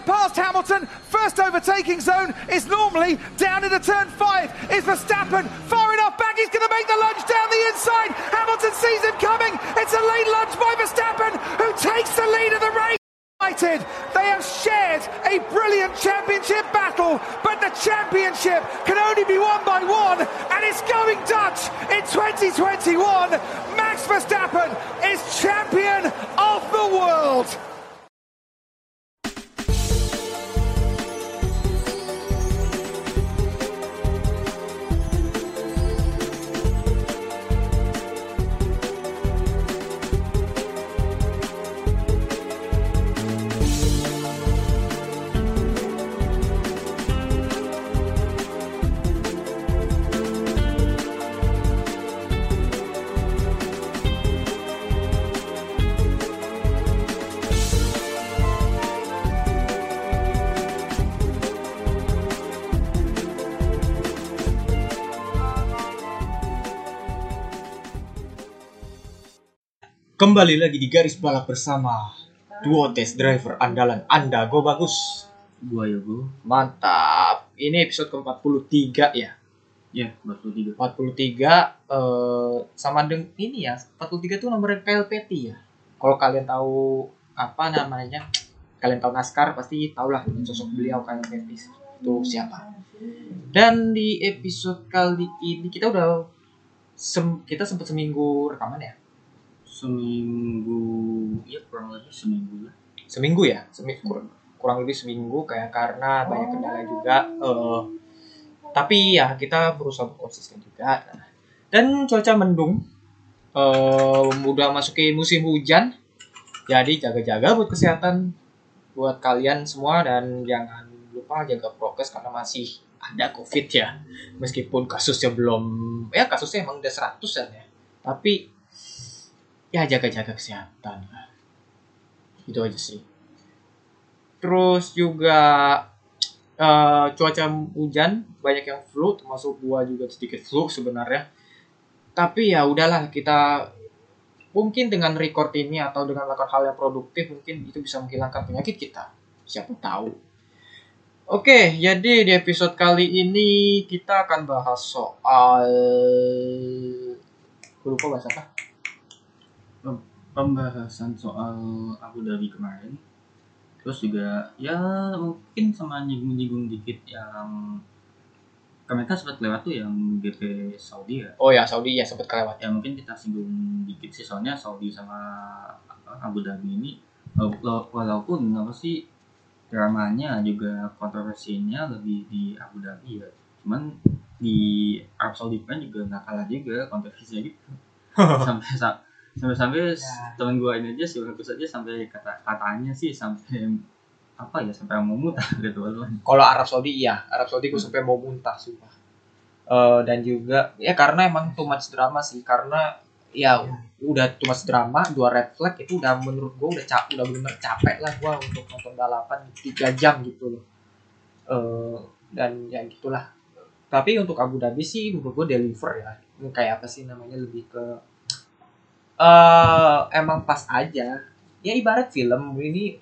get past Hamilton. First overtaking zone is normally down into turn five. Is Verstappen far enough back? He's going to make the lunge down the inside. Hamilton sees him coming. It's a late lunge by Verstappen, who takes the lead of the race. United, they have shared a brilliant championship battle, but the championship can only be won by one, and it's going Dutch in 2021. Max Verstappen is champion of the world. Kembali lagi di garis balap bersama duo test driver andalan Anda, Go Bagus. Gua ya gua. Mantap. Ini episode ke-43 ya. Ya, 43. 43 eh sama dengan ini ya. 43 itu nomor KLPT ya. Kalau kalian tahu apa namanya? Kalian tahu NASCAR pasti tahulah sosok beliau KLPT itu siapa. Dan di episode kali ini kita udah sem- kita sempat seminggu rekaman ya. Seminggu, ya kurang lebih seminggu lah. seminggu ya? Seminggu kurang, kurang lebih seminggu kayak karena banyak kendala juga. Eh tapi ya kita berusaha konsisten juga. Dan cuaca mendung eh udah masukin musim hujan. Jadi jaga-jaga buat kesehatan buat kalian semua dan jangan lupa jaga prokes karena masih ada covid ya. Meskipun kasusnya belum ya kasusnya emang udah 100 ya. Tapi ya jaga-jaga kesehatan. Itu aja sih. Terus juga eh, cuaca hujan banyak yang flu termasuk gua juga sedikit flu sebenarnya. Tapi ya udahlah kita mungkin dengan record ini atau dengan melakukan hal yang produktif mungkin itu bisa menghilangkan penyakit kita. Siapa tahu. Oke jadi di episode kali ini kita akan bahas soal Gua lupa bahas apa Pembahasan soal Abu Dhabi kemarin. Terus juga ya mungkin sama nyinggung-nyinggung dikit yang kemarin kan sempat lewat tuh yang GP Saudi ya. oh ya Saudi ya sempat kelewat Ya mungkin kita singgung dikit sih soalnya Saudi sama Abu Dhabi ini wala- wala- walaupun apa sih dramanya juga kontroversinya lebih di Abu Dhabi ya. Cuman di Arab Saudi kan juga nggak kalah juga kontroversinya gitu. sampai sa- sampai sampai Ya. teman gua ini aja sih bagus aja sampai kata katanya sih sampai apa ya sampai mau muntah gitu loh. Kalau Arab Saudi iya, Arab Saudi gue sampai mau muntah sumpah. Eh, dan juga ya karena emang too much drama sih karena ya udah too much drama dua red flag itu udah menurut gue udah cap udah bener capek lah gue untuk nonton balapan tiga jam gitu loh Eh, dan ya gitulah tapi untuk Abu Dhabi sih menurut gue deliver ya kayak apa sih namanya lebih ke eh emang pas aja. Ya ibarat film ini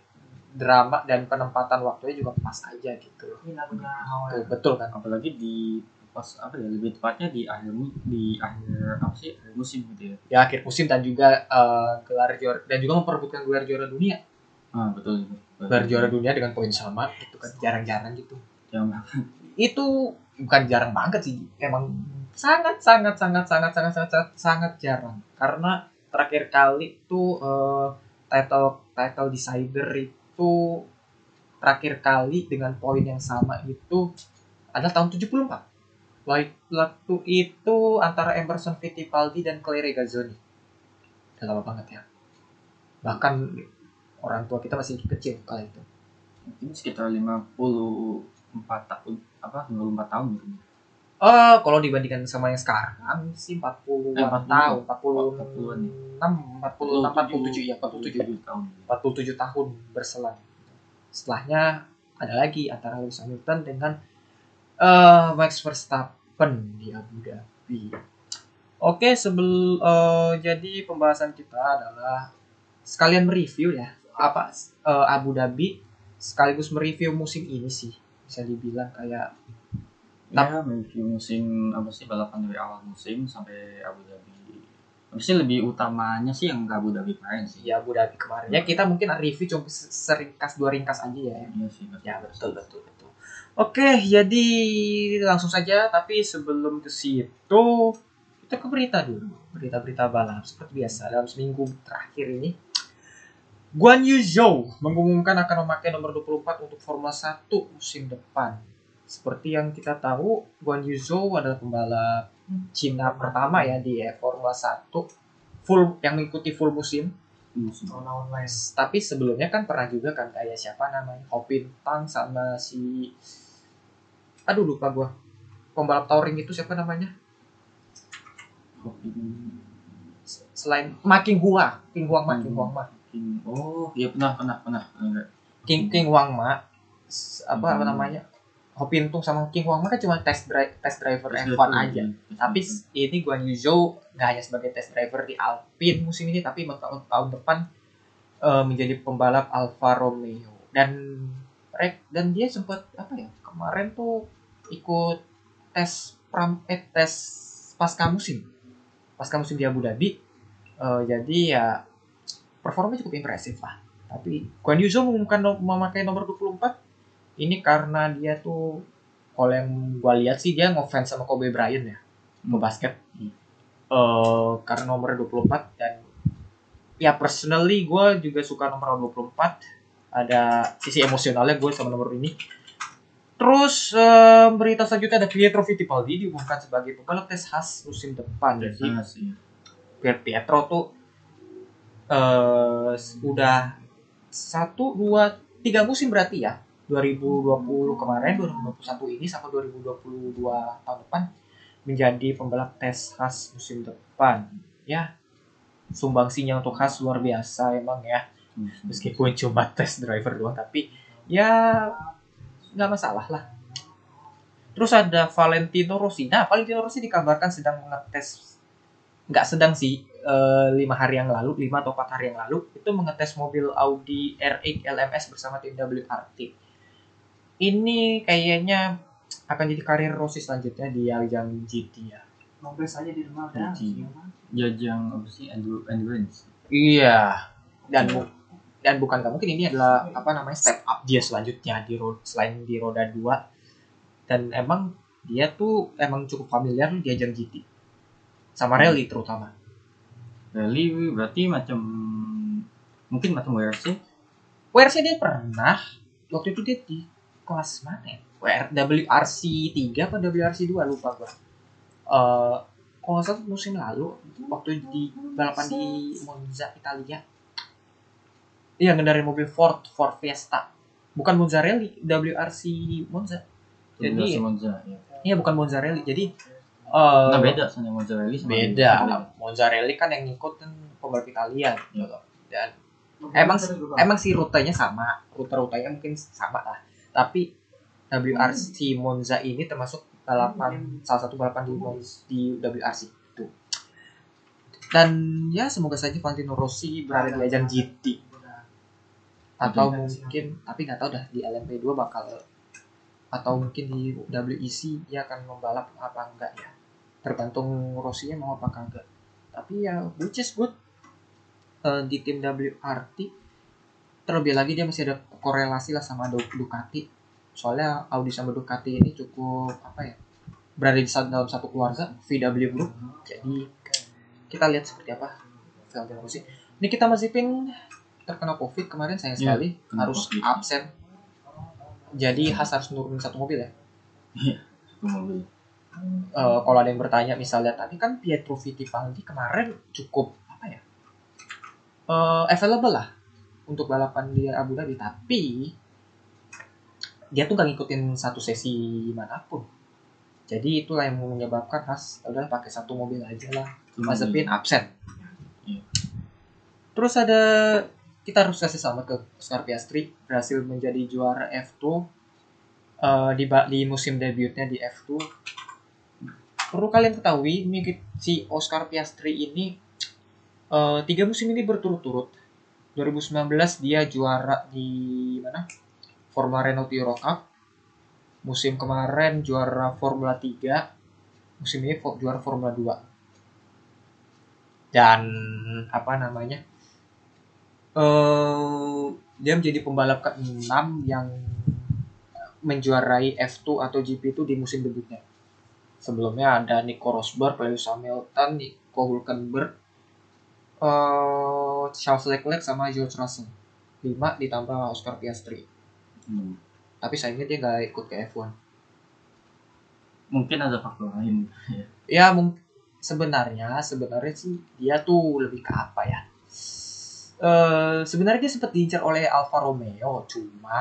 drama dan penempatan waktunya juga pas aja gitu. Loh Tuh, betul kan? Apalagi di pas apa ya lebih tepatnya di akhir di akhir apa sih akhir musim gitu ya. ya akhir musim dan juga eh, gelar juara dan juga memperebutkan gelar juara dunia. Ah betul. Itu. gelar juara dunia dengan poin sama itu kan jarang-jarang gitu. Yang itu bukan jarang banget sih emang sangat sangat sangat sangat sangat sangat sangat, sangat jarang. Karena terakhir kali tuh eh, title title decider itu terakhir kali dengan poin yang sama itu adalah tahun 74 Like- waktu itu antara Emerson Fittipaldi dan Clay Regazzoni udah lama banget ya. Bahkan orang tua kita masih kecil kala itu. Mungkin sekitar 54 tahun apa 54 tahun gitu. Oh, kalau dibandingkan sama yang sekarang sih 40 Eh, 40 40. tahun, 40-an 46, 46, 47 ya, 47. 47 tahun. 47 tahun berselang. Setelahnya ada lagi antara Lewis Hamilton dengan eh Max Verstappen di Abu Dhabi. Oke, sebelum eh, jadi pembahasan kita adalah sekalian mereview ya apa eh, Abu Dhabi sekaligus mereview musim ini sih bisa dibilang kayak ya review musim apa sih balapan dari awal musim sampai Abu Dhabi sih lebih utamanya sih yang Abu Dhabi kemarin sih ya Abu Dhabi kemarin ya kita mungkin review cuma se- seringkas dua ringkas aja ya iya sih betul. Ya betul betul betul. Oke, jadi langsung saja. Tapi sebelum ke situ kita ke berita dulu. Berita-berita balap seperti biasa dalam seminggu terakhir ini. Guan Yu Zhou mengumumkan akan memakai nomor 24 untuk Formula 1 musim depan. Seperti yang kita tahu, Guan Yu Zhou adalah pembalap Cina pertama ya di Formula 1 full yang mengikuti full musim. Musim. tapi sebelumnya kan pernah juga kan kayak siapa namanya? Hopin Tang sama si aduh lupa gua. Pembalap touring itu siapa namanya? Selain Ma King Hua King Huang Ma King Huang Ma. Oh iya pernah pernah pernah. Enggak. King King Huang Ma. Apa apa Hmm. namanya Hopin Tung sama King Huang kan cuma test drive test driver Terus F1 dia- aja. iya, tapi s- ini Guan Yu Zhou nggak hanya sebagai test driver di Alpine musim ini tapi tahun, tahun depan eh, menjadi pembalap Alfa Romeo. Dan rek dan dia sempat apa ya kemarin tuh ikut tes pram eh tes pasca musim. Pasca musim di Abu Dhabi Eh, jadi ya performanya cukup impresif lah. Tapi Guan Yu Zhou mengumumkan no- memakai nomor 24 ini karena dia tuh kalau yang gua lihat sih dia ngefans sama Kobe Bryant ya ke Hmm. basket Hmm. Eh, karena nomor 24 dan ya personally gue juga suka nomor 24 ada sisi emosionalnya gue sama nomor ini terus eh, berita selanjutnya ada Pietro Fittipaldi diumumkan sebagai pembalap tes khas musim depan jadi. Pier Pietro tuh eh udah satu dua tiga musim berarti ya 2020 kemarin 2021 ini sampai 2022 tahun depan menjadi pembalap tes khas musim depan. Ya sumbangsinya untuk khas luar biasa emang ya. Meskipun cuma tes driver doang tapi ya nggak masalah lah. Terus ada Valentino Rossi. Nah Valentino Rossi dikabarkan sedang mengetes nggak sedang sih eh, lima hari yang lalu lima atau empat hari yang lalu itu mengetes mobil Audi R8 LMS bersama tim WRT ini kayaknya akan jadi karir Rossi selanjutnya di ajang GT ya Nongkrong saja di rumah dah. iya. Jajang apa sih endur- endurance. Iya. Dan bu- dan bukan gak mungkin ini adalah apa namanya step up dia selanjutnya di road selain di roda 2 dan emang dia tuh emang cukup familiar di ajang GT sama rally terutama. Rally berarti macam mungkin macam WRC. WRC dia pernah waktu itu dia di kelas mana ya? WR, WRC 3 apa WRC 2 lupa gua. Eh kalau nggak salah musim lalu waktu di balapan di Monza Italia iya ngendarin mobil Ford Ford Fiesta bukan Monza Rally WRC Monza Jadi- WRC Monza. Ya. iya bukan Monza Rally jadi eh Nah beda soalnya Monza Rally sama beda Monza. Monza Rally kan yang ngikut kan pembalap Italia gitu loh dan Emang- rumah. emang sih rutenya sama rute-rutenya mungkin sama lah tapi WRC Monza ini termasuk balapan salah satu balapan di Monza, di WRC itu. Dan ya semoga saja Valentino Rossi berada di ajang GT atau mungkin tapi nggak tahu dah di LMP2 bakal atau mungkin di WEC dia akan membalap apa enggak ya. Tergantung Rossi mau apa kagak tapi ya which is good eh, di tim WRT terlebih lagi dia masih ada korelasi lah sama Du- Ducati. Soalnya Audi sama Ducati ini cukup apa ya berada di satu- dalam satu keluarga VW Group. Jadi kita lihat seperti apa Valentino Rossi Nikita Mazepin terkena covid kemarin sayang Iya, sekali. kena harus COVID. absen. Jadi Has harus nurunin satu mobil ya? Itu mobil. Eh, kalau ada yang bertanya misalnya tadi kan Pietro Fittipaldi kemarin cukup apa ya eh, available lah untuk balapan di Abu Dhabi tapi dia tuh gak ngikutin satu sesi mana pun. Jadi itulah yang menyebabkan Has udah pakai satu mobil aja lah. Itu Mazepin absen. Iya. terus ada kita harus kasih selamat ke Oscar Piastri berhasil menjadi juara F2 eh, di di musim debutnya di F2 perlu kalian ketahui si Oscar Piastri ini eh, tiga musim ini berturut-turut 2019 dia juara di mana Formula Renault Euro Cup. Musim kemarin juara Formula 3. Musim ini juara Formula 2. Dan apa namanya? eh dia menjadi pembalap ke-6 yang menjuarai F2 atau GP itu di musim debutnya. Sebelumnya ada Nico Rosberg, Lewis Hamilton, Nico Hulkenberg, eh Charles Leclerc sama George Russell. 5 ditambah Oscar Piastri. Hmm. Tapi sayangnya dia nggak ikut ke F1. Mungkin ada faktor lain. Ya mung- sebenarnya sebenarnya sih dia tuh lebih ke apa ya? Eh sebenarnya dia sempat diincar oleh Alfa Romeo, cuma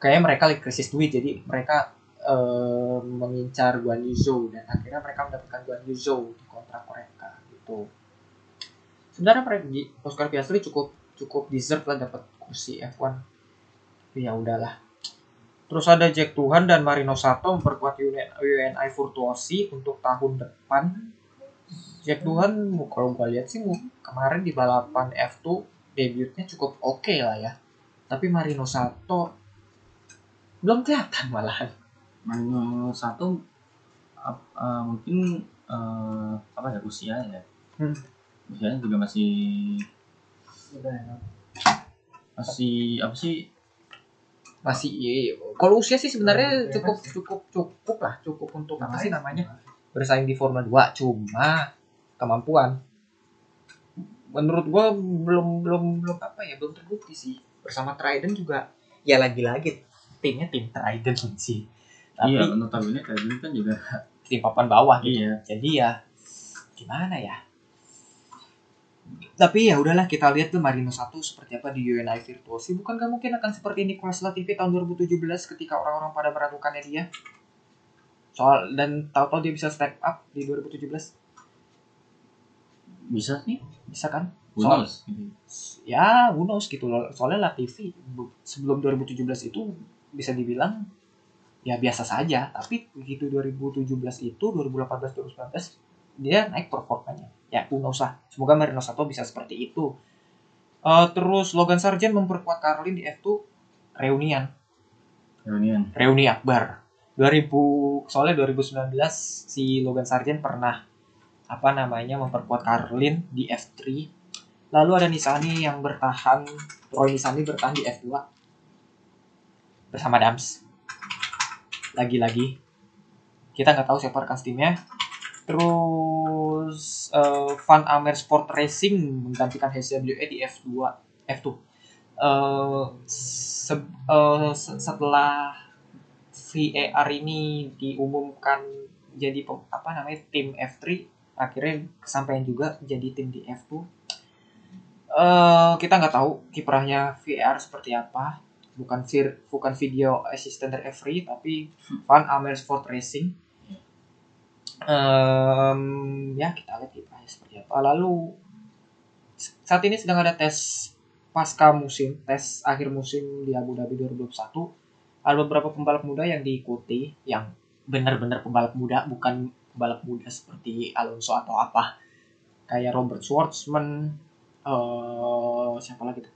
kayaknya mereka lagi krisis duit jadi mereka eh, mengincar Guan Yu Zhou dan akhirnya mereka mendapatkan Guan Yu Zhou di kontrak mereka gitu. Sebenarnya di Oscar Piastri cukup cukup deserve lah dapat kursi F1. Tapi ya udahlah. Terus ada Jack Tuhan dan Marino Sato memperkuat UNI UNI Virtuosi untuk tahun depan. Jack Tuhan kalau gue lihat sih kemarin di balapan F2 debutnya cukup oke lah ya. Tapi Marino Sato belum kelihatan malahan. Marino satu ap- eh, mungkin eh, apa ya usia ya. Hmm. Usianya juga masih masih apa sih? Masih iya. Kalau usia sih sebenarnya cukup cukup cukup lah, cukup untuk apa sih namanya? bersaing di Formula 2 cuma kemampuan. Menurut gua belum belum belum apa ya belum terbukti sih. Bersama Trident juga ya lagi-lagi timnya tim Trident sih. Tapi iya notabene tadi kan juga tim papan bawah gitu. Iya. Jadi ya gimana ya tapi ya udahlah kita lihat tuh Marino 1 seperti apa di UNI Virtuosi bukan gak mungkin akan seperti Nicolas Latifi tahun 2017 ketika orang-orang pada meragukannya dia? Soal dan tahu-tahu dia bisa step up di 2017 bisa. Sih bisa kan? Who Soal- knows? Gitu. ya who knows gitu loh. Soalnya Latifi sebelum 2017 itu bisa dibilang ya biasa saja. Tapi begitu 2017 itu 2018 2019 dia naik performanya ya knows lah semoga Marino Sato bisa seperti itu. Eh, terus Logan Sargent memperkuat Carlin di F2 reunian. Reunian. Reuni akbar. 2000 soalnya 2019 si Logan Sargent pernah apa namanya memperkuat Carlin di F3 lalu ada Nisani yang bertahan Roy Nisani bertahan di F2 bersama Dams. Lagi-lagi. Kita nggak tahu siapa rekan timnya. Terus eh, Van Amer Sport Racing menggantikan HCWE di F2 F2 Eh, se- eh, se- setelah VAR ini diumumkan jadi apa namanya tim F3 akhirnya kesampaian juga jadi tim di F2 eh kita nggak tahu kiprahnya VAR seperti apa. Bukan vir, bukan video assistant dari F3 tapi Van Amersfoort Racing Em, ya kita lihat kiprahnya seperti apa. Lalu saat ini sedang ada tes pasca musim tes akhir musim di Abu Dhabi 2021 ada beberapa pembalap muda yang diikuti yang benar-benar pembalap muda bukan pembalap muda seperti Alonso atau apa. Kayak Robert Schwartzman eh siapa lagi tuh?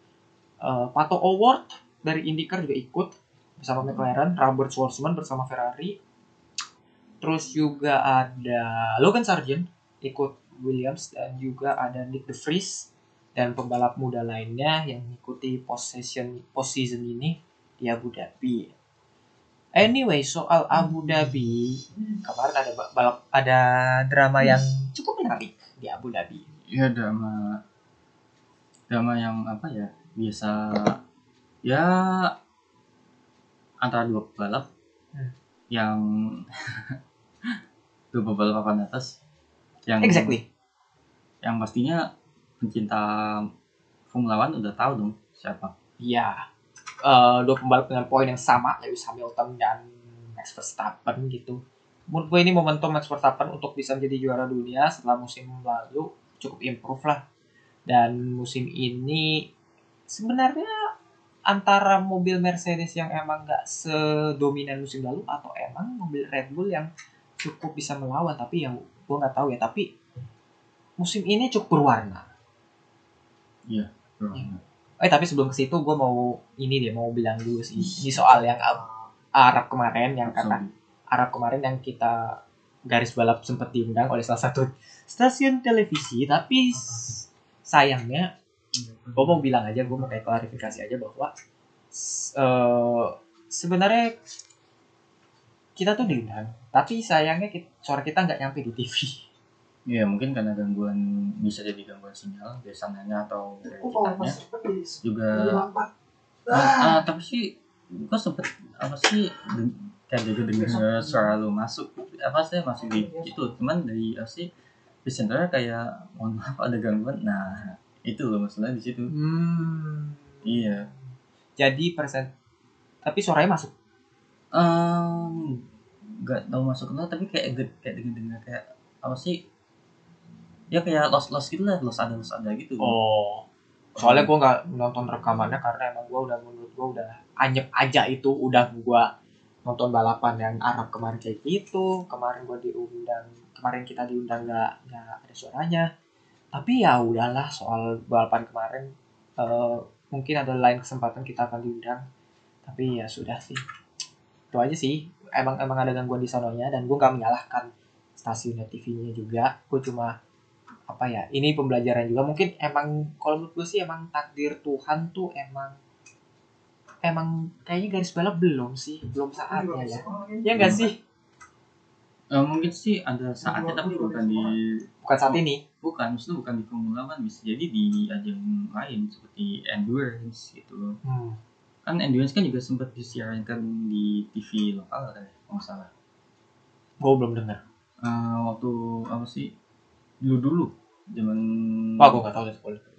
Eh, Pato Award dari IndyCar juga ikut bersama McLaren Robert Schwartzman bersama Ferrari terus juga ada Logan Sargent ikut Williams dan juga ada Nick De Vries dan pembalap muda lainnya yang mengikuti possession postseason ini di Abu Dhabi. Anyway, soal Abu Dhabi, kemarin ada ba- balap ada drama yang cukup menarik di Abu Dhabi. ya drama drama yang apa ya biasa ya antara dua pebalap Hmm. yang dua pebalap papan atas yang Exactly. yang pastinya pencinta Formula One udah tahu dong siapa Iya. Eh, dua pembalap dengan poin yang sama, Lewis Hamilton dan Max Verstappen gitu. Menurut gue ini momentum Max Verstappen untuk bisa menjadi juara dunia setelah musim lalu cukup improve lah. Dan musim ini sebenarnya antara mobil Mercedes yang emang nggak sedominan musim lalu atau emang mobil Red Bull yang cukup bisa melawan tapi yang gue nggak tahu ya tapi musim ini cukup berwarna Iya. Iya. Eh tapi sebelum ke situ gue mau ini dia mau bilang dulu sih ini soal yang Ab- Arab kemarin yang kata. Arab kemarin yang kita garis balap sempat diundang oleh salah satu stasiun televisi tapi sayangnya gue mau bilang aja gue mau kayak klarifikasi aja bahwa eh, sebenarnya kita tuh diundang tapi sayangnya kita, suara kita nggak nyampe di TV Iya mungkin karena gangguan bisa jadi gangguan sinyal dari sananya atau dari kitanya juga ah, ah, tapi sih gua sempet apa sih kayak juga dengar suara lu masuk apa sih masuk di itu cuman dari apa sih presenternya kayak mohon maaf ada gangguan. Nah itu loh masalah di situ. Hmm. iya. Jadi persen tapi suaranya masuk Nggak tahu masuk ke tapi kayak de- kayak dengar dengar kayak apa sih? Ya kayak los los gitu lah los ada los ada gitu. Oh. Soalnya gue nggak nonton rekamannya karena emang gue udah menurut gue udah anyep aja itu udah gue nonton balapan yang Arab kemarin kayak gitu kemarin gue diundang kemarin kita diundang nggak nggak ada suaranya. Tapi ya udahlah soal balapan kemarin eh, mungkin ada lain kesempatan kita akan diundang. Tapi ya sudah sih itu aja sih. Emang emang ada gangguan di sononya dan gue nggak menyalahkan stasiunnya TV-nya juga. Gue cuma apa ya ini pembelajaran juga. Mungkin emang kalau menurut gue sih emang takdir Tuhan tuh emang emang kayaknya garis balap belum sih. Belum saatnya ya. ya enggak sih? Eh, mungkin sih ada saatnya tapi bukan di bukan saat ini. Bukan maksudnya bukan di Formula One bisa jadi di ajang lain seperti endurance gitu hmm. Kan endurance kan juga sempat disiarkan di TV lokal kan ya, kalau nggak salah. Gue belum dengar. Eh, waktu apa sih? Dulu dulu zaman wah gue nggak tahu deh kalau itu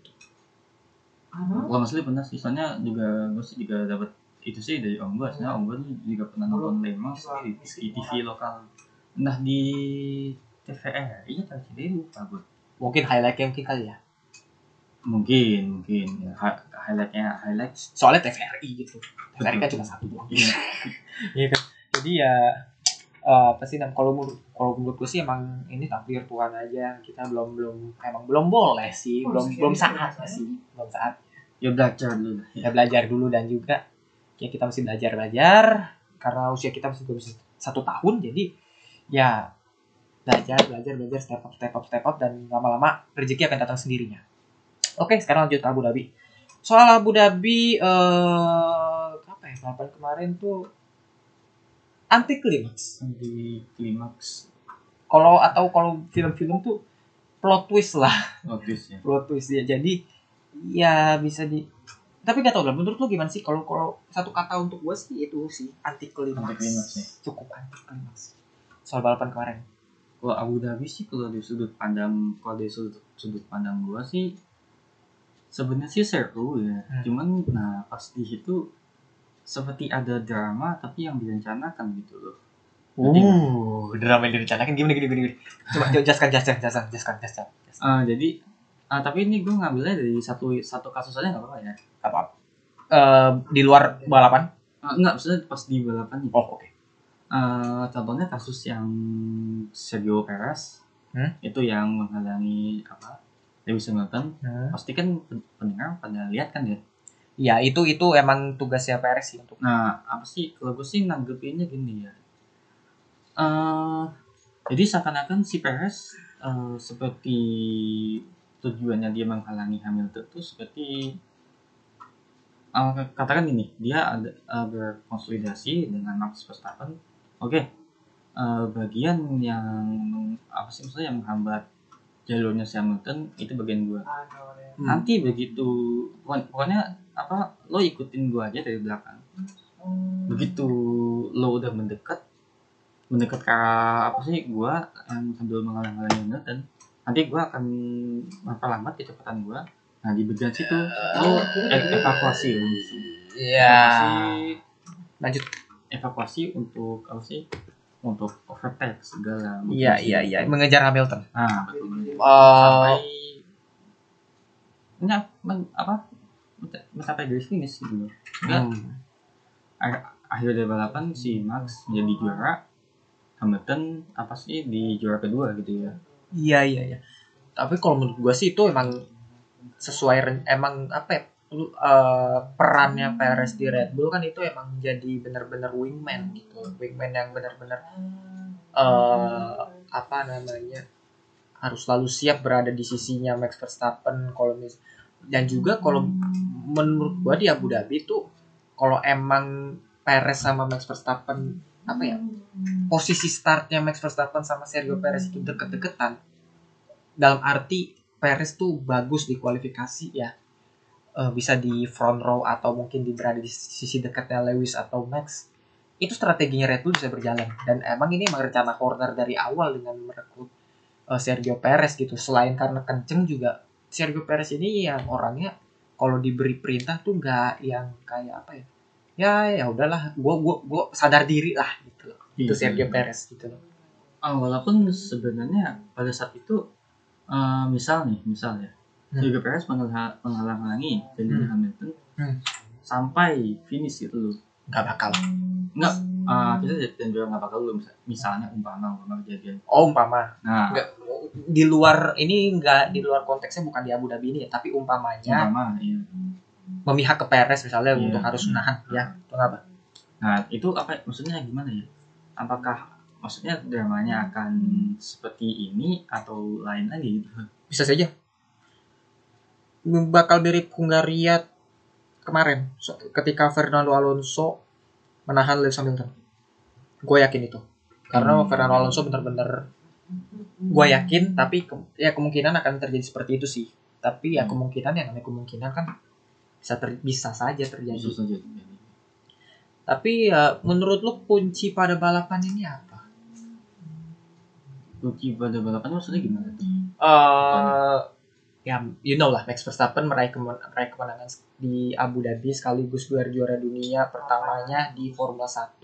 kalau nggak salah pernah sih soalnya juga gue sih juga dapat itu sih dari om gue soalnya om gue juga pernah nonton Le Mans di, di TV lokal. Entah di TVRI iya atau CDI lupa gue mungkin highlightnya mungkin kali ya mungkin mungkin ya, hi- highlightnya highlight. Soalnya TVRI gitu. TVRI kan cuma satu doang. Kan? Jadi ya eh, apa sih nam kalau menurut kalau menurut gue sih emang ini takdir Tuhan aja. Kita belum belum emang belum boleh sih. Belum belum saatnya sih. Belum saat ya belajar dulu. Ya. belajar dulu dan juga ya kita mesti belajar belajar. Karena usia kita masih belum satu tahun jadi ya belajar belajar belajar step up step up step up dan lama-lama rezeki akan datang sendirinya oke sekarang lanjut Abu Dhabi. Soal Abu Dhabi eh apa ya balapan kemarin tuh anti klimaks di klimaks kalau atau kalau film-film tuh plot twist lah. Notice ya. Plot twist ya. Jadi ya bisa di tapi gak tau lah menurut lu gimana sih? Kalau kalau satu kata untuk gue sih itu sih anti klimaks Anti klimaks, ya. cukup anti klimaks soal balapan kemarin. Kalau Abu Dhabi sih kalau dari sudut pandang kalau dari sudut, sudut pandang gua sih sebenarnya sih seru ya Hmm. cuman nah pas di situ seperti ada drama tapi yang direncanakan gitu loh nggak? Uh, drama yang direncanakan gimana gini gini gini. Coba jelaskan jelaskan jelaskan jelaskan jelaskan. Ah, jadi ah, tapi ini gue ngambilnya dari satu satu kasus aja nggak apa-apa ya Apa? Eh, di luar balapan? Ah, enggak maksudnya pas di balapan Oh, oke. Eh, contohnya kasus yang Sergio Perez Hmm? itu yang menghalangi apa Lewis Hamilton pasti kan pen- pendengar pada lihat kan ya Ya, itu itu emang tugasnya Perez sih untuk nah apa sih? Kalau gue sih nanggepinnya gini ya. Eh, jadi seakan-akan si Perez eh, seperti tujuannya dia menghalangi Hamilton tuh seperti eh, katakan ini dia ada eh, berkonsolidasi dengan Max Verstappen. Oke eh, bagian yang apa sih maksudnya yang menghambat jalurnya si Hamilton itu bagian gua. Hmm. nanti begitu pokok- pokoknya apa lo ikutin gua aja dari belakang. Begitu lo udah mendekat mendekat ke apa sih gua yang sambil menghalang-halangi Hamilton nanti gua akan memperlambat kecepatan gua. Nah di bagian situ lo e- evakuasi. Langsung Iya. evakuasi. Lanjut. evakuasi untuk apa sih untuk overtake segala Iya, iya, iya. Mengejar Hamilton. nah betul Eh, sampai enggak men- apa men- mencapai garis finish gitu loh. Hmm. ak- akhir dari balapan si Max menjadi juara Hamilton apa sih di juara kedua gitu ya Iya, iya, iya. Tapi kalau menurut gua sih itu emang sesuai emang apa ya? Eh, perannya Perez di Red Bull kan itu emang jadi benar-benar wingman gitu wingman yang benar-benar eh apa namanya harus selalu siap berada di sisinya Max Verstappen kalau mis dan juga kalau menurut gua di Abu Dhabi itu kalau emang Perez sama Max Verstappen apa ya posisi startnya Max Verstappen sama Sergio Perez itu deket-deketan dalam arti Perez tuh bagus di kualifikasi ya Eh, bisa di front row atau mungkin di berada di sisi dekatnya Lewis atau Max itu strateginya Red Bull bisa berjalan. Dan emang ini emang rencana corner dari awal dengan merekrut eh, Sergio Perez gitu. Selain karena kenceng juga Sergio Perez ini yang orangnya kalau diberi perintah tuh nggak yang kayak apa ya? Ya ya udahlah gua gua gua sadar diri lah gitu. Loh itu Iya. Sergio Perez gitu. Loh Ah, walaupun sebenarnya pada saat itu eh, misal nih misal ya Hmm. Sergio Perez menghalang-halangi Lewis Hmm. Hamilton Hmm. sampai finish gitu loh nggak bakal Enggak, eh, kita dan juga nggak bakal misal- misalnya umpama umpama kejadian oh umpama nah nggak di luar ini nggak di luar konteksnya bukan di Abu Dhabi ini ya tapi umpamanya umpama iya. memihak ke Perez misalnya Iya. untuk harus menahan ya itu apa nah itu apa maksudnya gimana ya apakah maksudnya dramanya akan seperti ini atau lain lagi gitu bisa saja bakal mirip Hungaria kemarin ketika Fernando Alonso menahan Lewis Hamilton gue yakin itu karena Hmm. Fernando Alonso benar-benar gue yakin tapi ke- ya kemungkinan akan terjadi seperti itu sih tapi ya Hmm. kemungkinan ya namanya kemungkinan kan bisa ter- bisa saja terjadi Khusus saja terjadi. tapi ya menurut lu kunci pada balapan ini apa Kunci pada balapan maksudnya gimana tuh? eh ya you know lah Max Verstappen meraih, kemen- meraih kemenangan di Abu Dhabi sekaligus gelar juara dunia pertamanya di Formula 1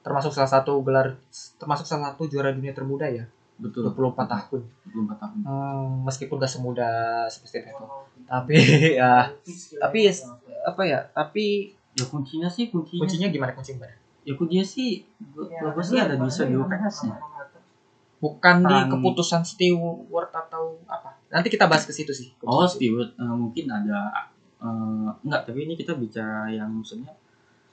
termasuk salah satu gelar termasuk salah satu juara dunia termuda ya Betul. 24 tahun 24 tahun. Hmm, meskipun gak semuda seperti itu tapi ya tapi ya, apa ya tapi Ya kuncinya sih kuncinya. kuncinya gimana kunci gimana Ya kuncinya sih bagus sih ada di Sergio Perez-nya. bukan di keputusan steward atau apa nanti kita bahas ke situ sih Oh, Stewart eh, mungkin ada eh, enggak, tapi ini kita bicara yang maksudnya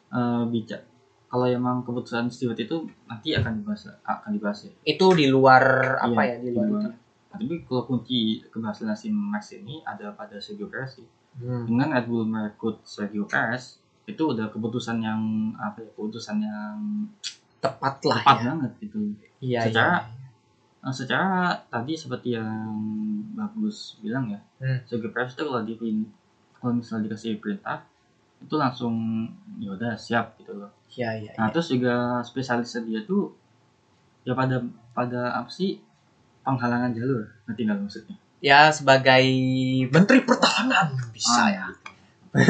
eh bicara kalau emang keputusan Stewart itu nanti akan dibahas akan dibahas ya. itu di luar apa Iya, ya di luar di itu luar. Nah, tapi kalau kunci keberhasilan si Max ini ada pada Sergio Perez sih. Hmm. Dengan Red Bull merekrut Sergio Perez itu udah keputusan yang apa ya keputusan yang tepat lah tepat ya banget gitu. iya Secara- iya. Nah, secara tadi seperti yang bagus bilang ya, Hmm. Sergio Perez itu kalau dipin, kalau misalnya dikasih perintah itu langsung ya udah siap gitu loh. iya iya Nah iya. terus juga spesialisnya dia tuh ya pada pada apa sih penghalangan jalur, ngerti nggak maksudnya? ya sebagai menteri pertahanan bisa Ah, ya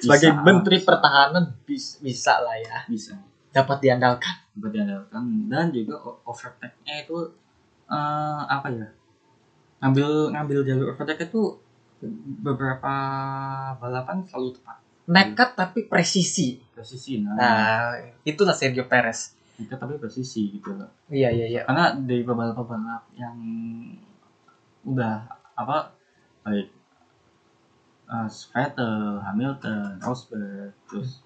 sebagai Bisa. menteri pertahanan bisa, bisa lah ya Bisa. Dapat diandalkan. Dapat diandalkan. Dan juga overtake-nya itu eh, apa ya? Ngambil ngambil jalur overtake itu beberapa balapan selalu tepat. Nekat tapi presisi. Presisi nah, nah itulah Sergio Perez. Itu tapi presisi gitu loh. Iya iya iya. Karena dari beberapa balap yang udah apa baik uh, Vettel, Hamilton, Rosberg, terus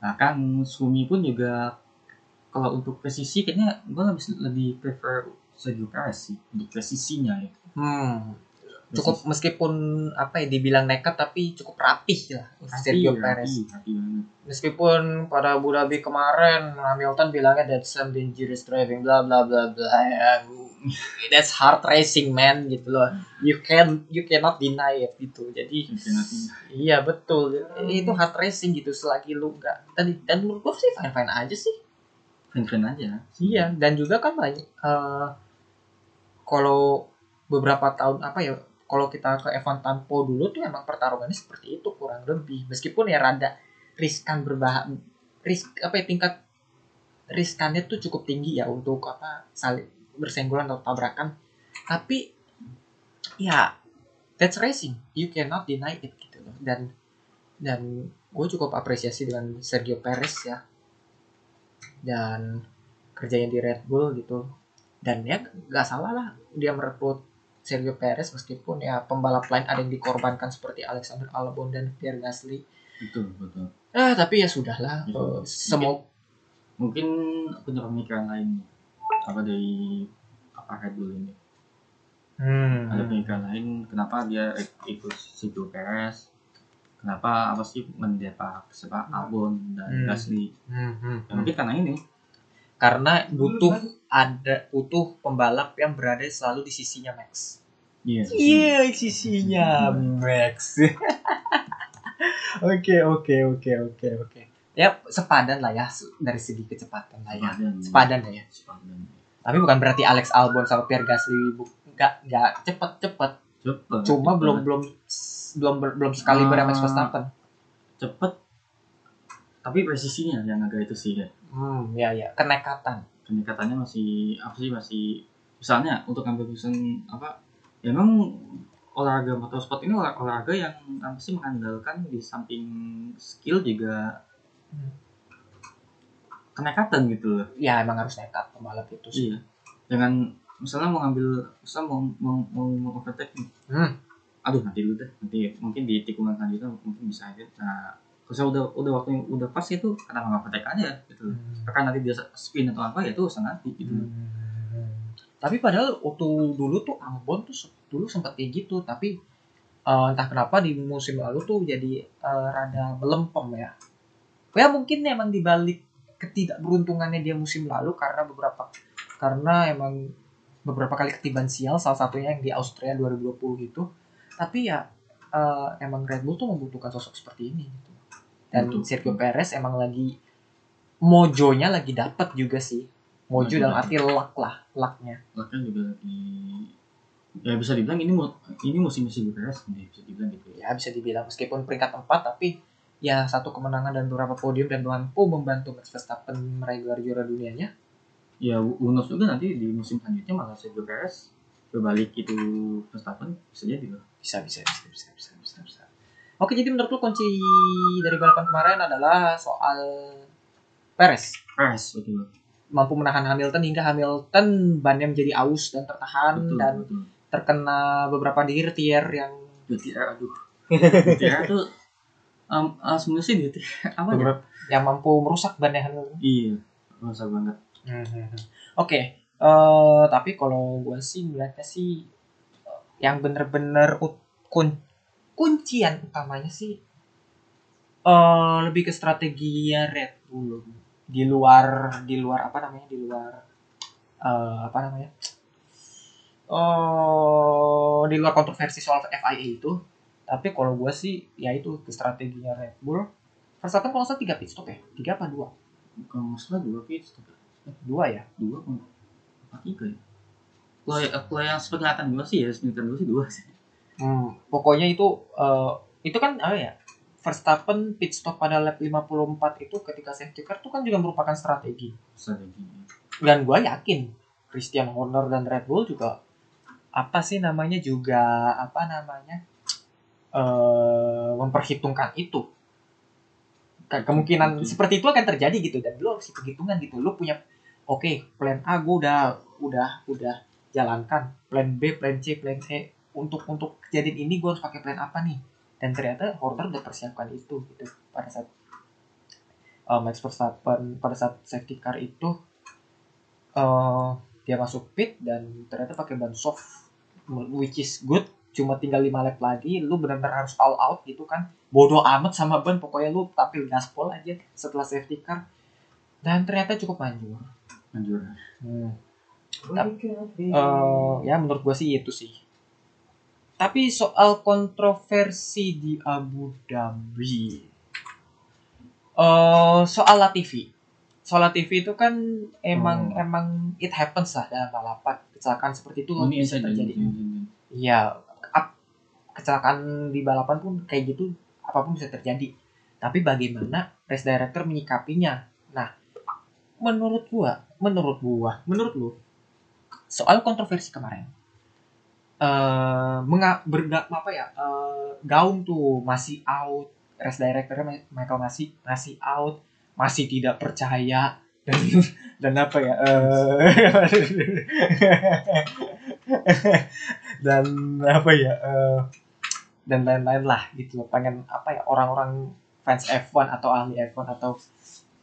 bahkan Sumi pun juga kalau untuk presisi kayaknya gue lebih lebih prefer Sergio Perez sih untuk presisinya ya. hmm cukup meskipun apa ya dibilang nekat tapi cukup rapih lah Sergio Perez Rapi, meskipun pada Abu Dhabi kemarin Hamilton bilangnya that's some dangerous driving bla bla bla bla that's hard racing man gitu loh. You can you cannot deny it gitu. Jadi iya betul. Itu hard racing gitu selagi lu nggak tadi dan menurut gua sih fine fine aja sih. Fan-fan aja. iya dan juga kan banyak eh, kalau beberapa tahun apa ya kalau kita ke Evan Tampo dulu tuh emang pertarungannya seperti itu kurang lebih. Meskipun ya rada riskan berbah risk apa ya tingkat riskannya tuh cukup tinggi ya untuk apa saling bersenggolan atau tabrakan. Tapi ya that's racing. You cannot deny it gitu loh. Dan dan gue cukup apresiasi dengan Sergio Perez ya. Dan kerjanya di Red Bull gitu. Dan ya nggak salah lah dia merekrut Sergio Perez meskipun ya pembalap lain ada yang dikorbankan seperti Alexander Albon dan Pierre Gasly. betul betul Ah, tapi ya sudahlah. Ya, mungkin- semua mungkin punya pemikiran lain apa dari apa Red Bull ini Hmm. ada pemikiran lain kenapa dia ikut Sergio Perez kenapa apa sih mendepak siapa Albon dan Hmm. Gasly Hmm, hmm, Ya, mungkin karena ini Karena butuh ada butuh pembalap yang berada selalu di sisinya Max. Iya Iya, sisinya Max. Oke, oke, oke, oke, oke. Ya, sepadan lah ya dari segi kecepatan lah ya. Sepadan. Sepadan lah ya. Sepadan. Tapi bukan berarti Alex Albon sama Pierre Gasly bu- nggak nggak cepet-cepet. cepet Cuma cepet. belum belum belum belum sekali Ah. Max Verstappen. cepet tapi presisinya yang agak itu sih ya Hmm, ya ya, kenekatan. pendekatannya masih apa sih masih misalnya untuk ambil keputusan apa ya emang olahraga motorsport ini olah- olahraga yang apa sih mengandalkan di samping skill juga Hmm. kenekatan gitu loh Ya emang harus nekat pembalap itu sih. iya dengan misalnya mau ngambil misalnya mau mau mau, mau overtake nih Hmm. aduh nanti dulu deh nanti mungkin di tikungan selanjutnya mungkin bisa aja nah kalau udah udah waktu udah pas itu kenapa nggak overtake aja gitu loh akan nanti dia spin atau apa ya itu urusan nanti gitu Hmm. Tapi padahal waktu dulu tuh Ambon tuh dulu sempat kayak gitu, tapi eh, entah kenapa di musim lalu tuh jadi eh, rada melempem ya. Ya mungkin emang dibalik ketidakberuntungannya dia musim lalu karena beberapa karena emang beberapa kali ketiban sial salah satunya yang di Austria 2020 itu. Tapi ya eh, emang Red Bull tuh membutuhkan sosok seperti ini gitu. Dan Betul. Sergio Perez emang lagi mojonya lagi dapat juga sih. Mojo dalam arti luck lah, lucknya. bahkan juga di ya bisa dibilang ini ini musim musim beres nih bisa dibilang gitu ya Ya bisa dibilang meskipun peringkat 4 tapi ya satu kemenangan dan beberapa podium dan mampu membantu Max Verstappen meraih gelar juara dunianya. ya knows juga nanti di musim selanjutnya malah Sergio Perez berbalik itu Verstappen bisa jadi loh Bisa bisa bisa bisa bisa bisa. bisa. Oke, jadi menurut lu kunci dari balapan kemarin adalah soal Perez Perez betul mampu menahan Hamilton hingga Hamilton bannya menjadi aus dan tertahan betul dan betul. terkena beberapa dirtier yang DTR aduh. DTR tuh um, uh, sebenarnya sih DTR apa ya yang mampu merusak bannya Hamilton. iya masa banget. Oke, eh, tapi kalau gue sih melihatnya sih eh, yang bener-bener kun- kuncian utamanya sih eh lebih ke strateginya Red Bull di luar di luar apa namanya di luar eh, apa namanya? Oh di luar kontroversi soal FIA itu. Tapi kalau gue sih ya itu ke strateginya Red Bull. Verstappen kalau salah tiga pit stop ya? Tiga apa dua? Kalau nggak salah dua pit stop. Dua ya? Dua apa apa tiga ya? Kalau kalau yang sepenglihatan dua sih ya sepenglihatan dua sih dua sih. Hmm, pokoknya itu eh, itu kan apa ya? Verstappen pit stop pada lap 54 itu ketika safety car itu kan juga merupakan strategi. strategi Dan gue yakin Christian Horner dan Red Bull juga apa sih namanya juga apa namanya eh memperhitungkan itu. Ke- Kemungkinan seperti itu akan terjadi gitu dan lu harus hitung hitungan gitu. Lu punya oke plan A gue udah udah udah jalankan plan B, plan C, plan E untuk untuk kejadian ini gue harus pakai plan apa nih dan ternyata Horner udah persiapkan itu gitu. Pada saat uh, Max Verstappen pada saat safety car itu uh, dia masuk pit dan ternyata pakai ban soft which is good. Cuma tinggal 5 lap lagi lu benar-benar harus all out gitu kan. Bodoh amat sama ban pokoknya lu tampil gaspol aja setelah safety car. Dan ternyata cukup manjur. Lanjut Hmm. Eh, ya menurut gue sih itu sih. Tapi soal kontroversi di Abu Dhabi, eh soal Latifi, soal Latifi itu kan emang Oh. emang it happens lah dalam balapan kecelakaan seperti itu oh, ini bisa terjadi. Iya, kecelakaan di balapan pun kayak gitu apa pun bisa terjadi. Tapi bagaimana race director menyikapinya? Nah, menurut gua, menurut gua, menurut lu, soal kontroversi kemarin, eh menga berga, apa ya? eh, gaung tuh masih out, race directornya Michael masih masih out, masih tidak percaya dan dan apa ya? eh dan apa ya eh, dan lain-lain lah gitu pengen apa ya orang-orang fans F1 atau ahli F1 atau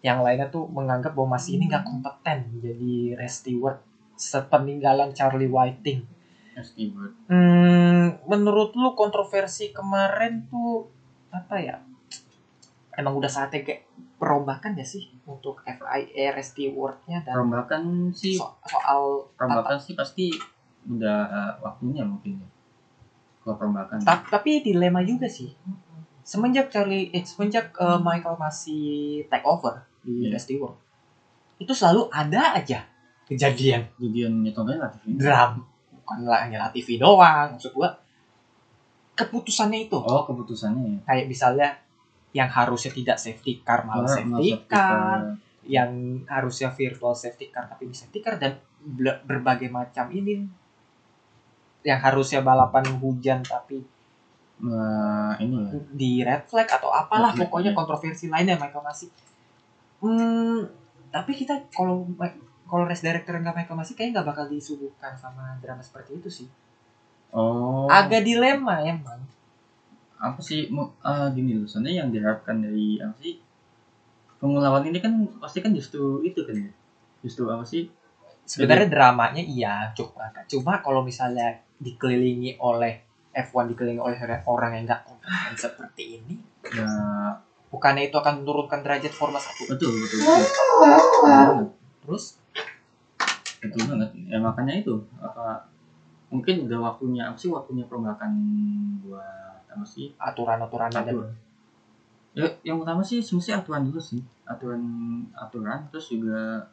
yang lainnya tuh menganggap bahwa masih ini nggak kompeten jadi race steward sepeninggalan Charlie Whiting Stewart Hmm, menurut lu kontroversi kemarin tuh apa ya? Emang udah saatnya kayak perombakan ya sih untuk FIA Race Steward-nya dan perombakan sih so- soal perombakan sih pasti udah eh, waktunya mungkin ya kalau perombakan ta- tapi dilema juga sih. Semenjak Charlie eh, semenjak eh, Michael masih take over di Iya. Race Steward, itu selalu ada aja kejadian kejadian nyetomnya relatif ini dram bukan hanya TV doang maksud gua keputusannya itu. Oh keputusannya ya. Kayak misalnya yang harusnya tidak safety car malah Malah safety masuk car, yang harusnya virtual safety car tapi ini safety car dan ber- berbagai macam ini. Yang harusnya balapan hujan tapi eh, ini ya. di red flag atau apalah Red pokoknya iya. kontroversi lainnya Michael masih hmm, tapi kita kalau kalau race director nggak Michael masih kayaknya nggak bakal disuguhkan sama drama seperti itu sih. Oh. Agak dilema emang. Apa sih eh, gini loh soalnya yang diharapkan dari apa sih pengulawan ini kan pasti kan justru itu kan ya? Justru apa sih? Sebenarnya dramanya iya cuma cuma kalau misalnya dikelilingi oleh F1 dikelilingi oleh orang yang nggak kompeten seperti ini ya bukannya itu akan menurunkan derajat Formula 1 betul betul. Betul, terus betul banget. Ya makanya itu apa mungkin udah waktunya apa sih waktunya perombakan buat apa sih? Aturan-aturan ada Aturan. ya yang utama sih semestinya aturan dulu sih. Aturan aturan terus juga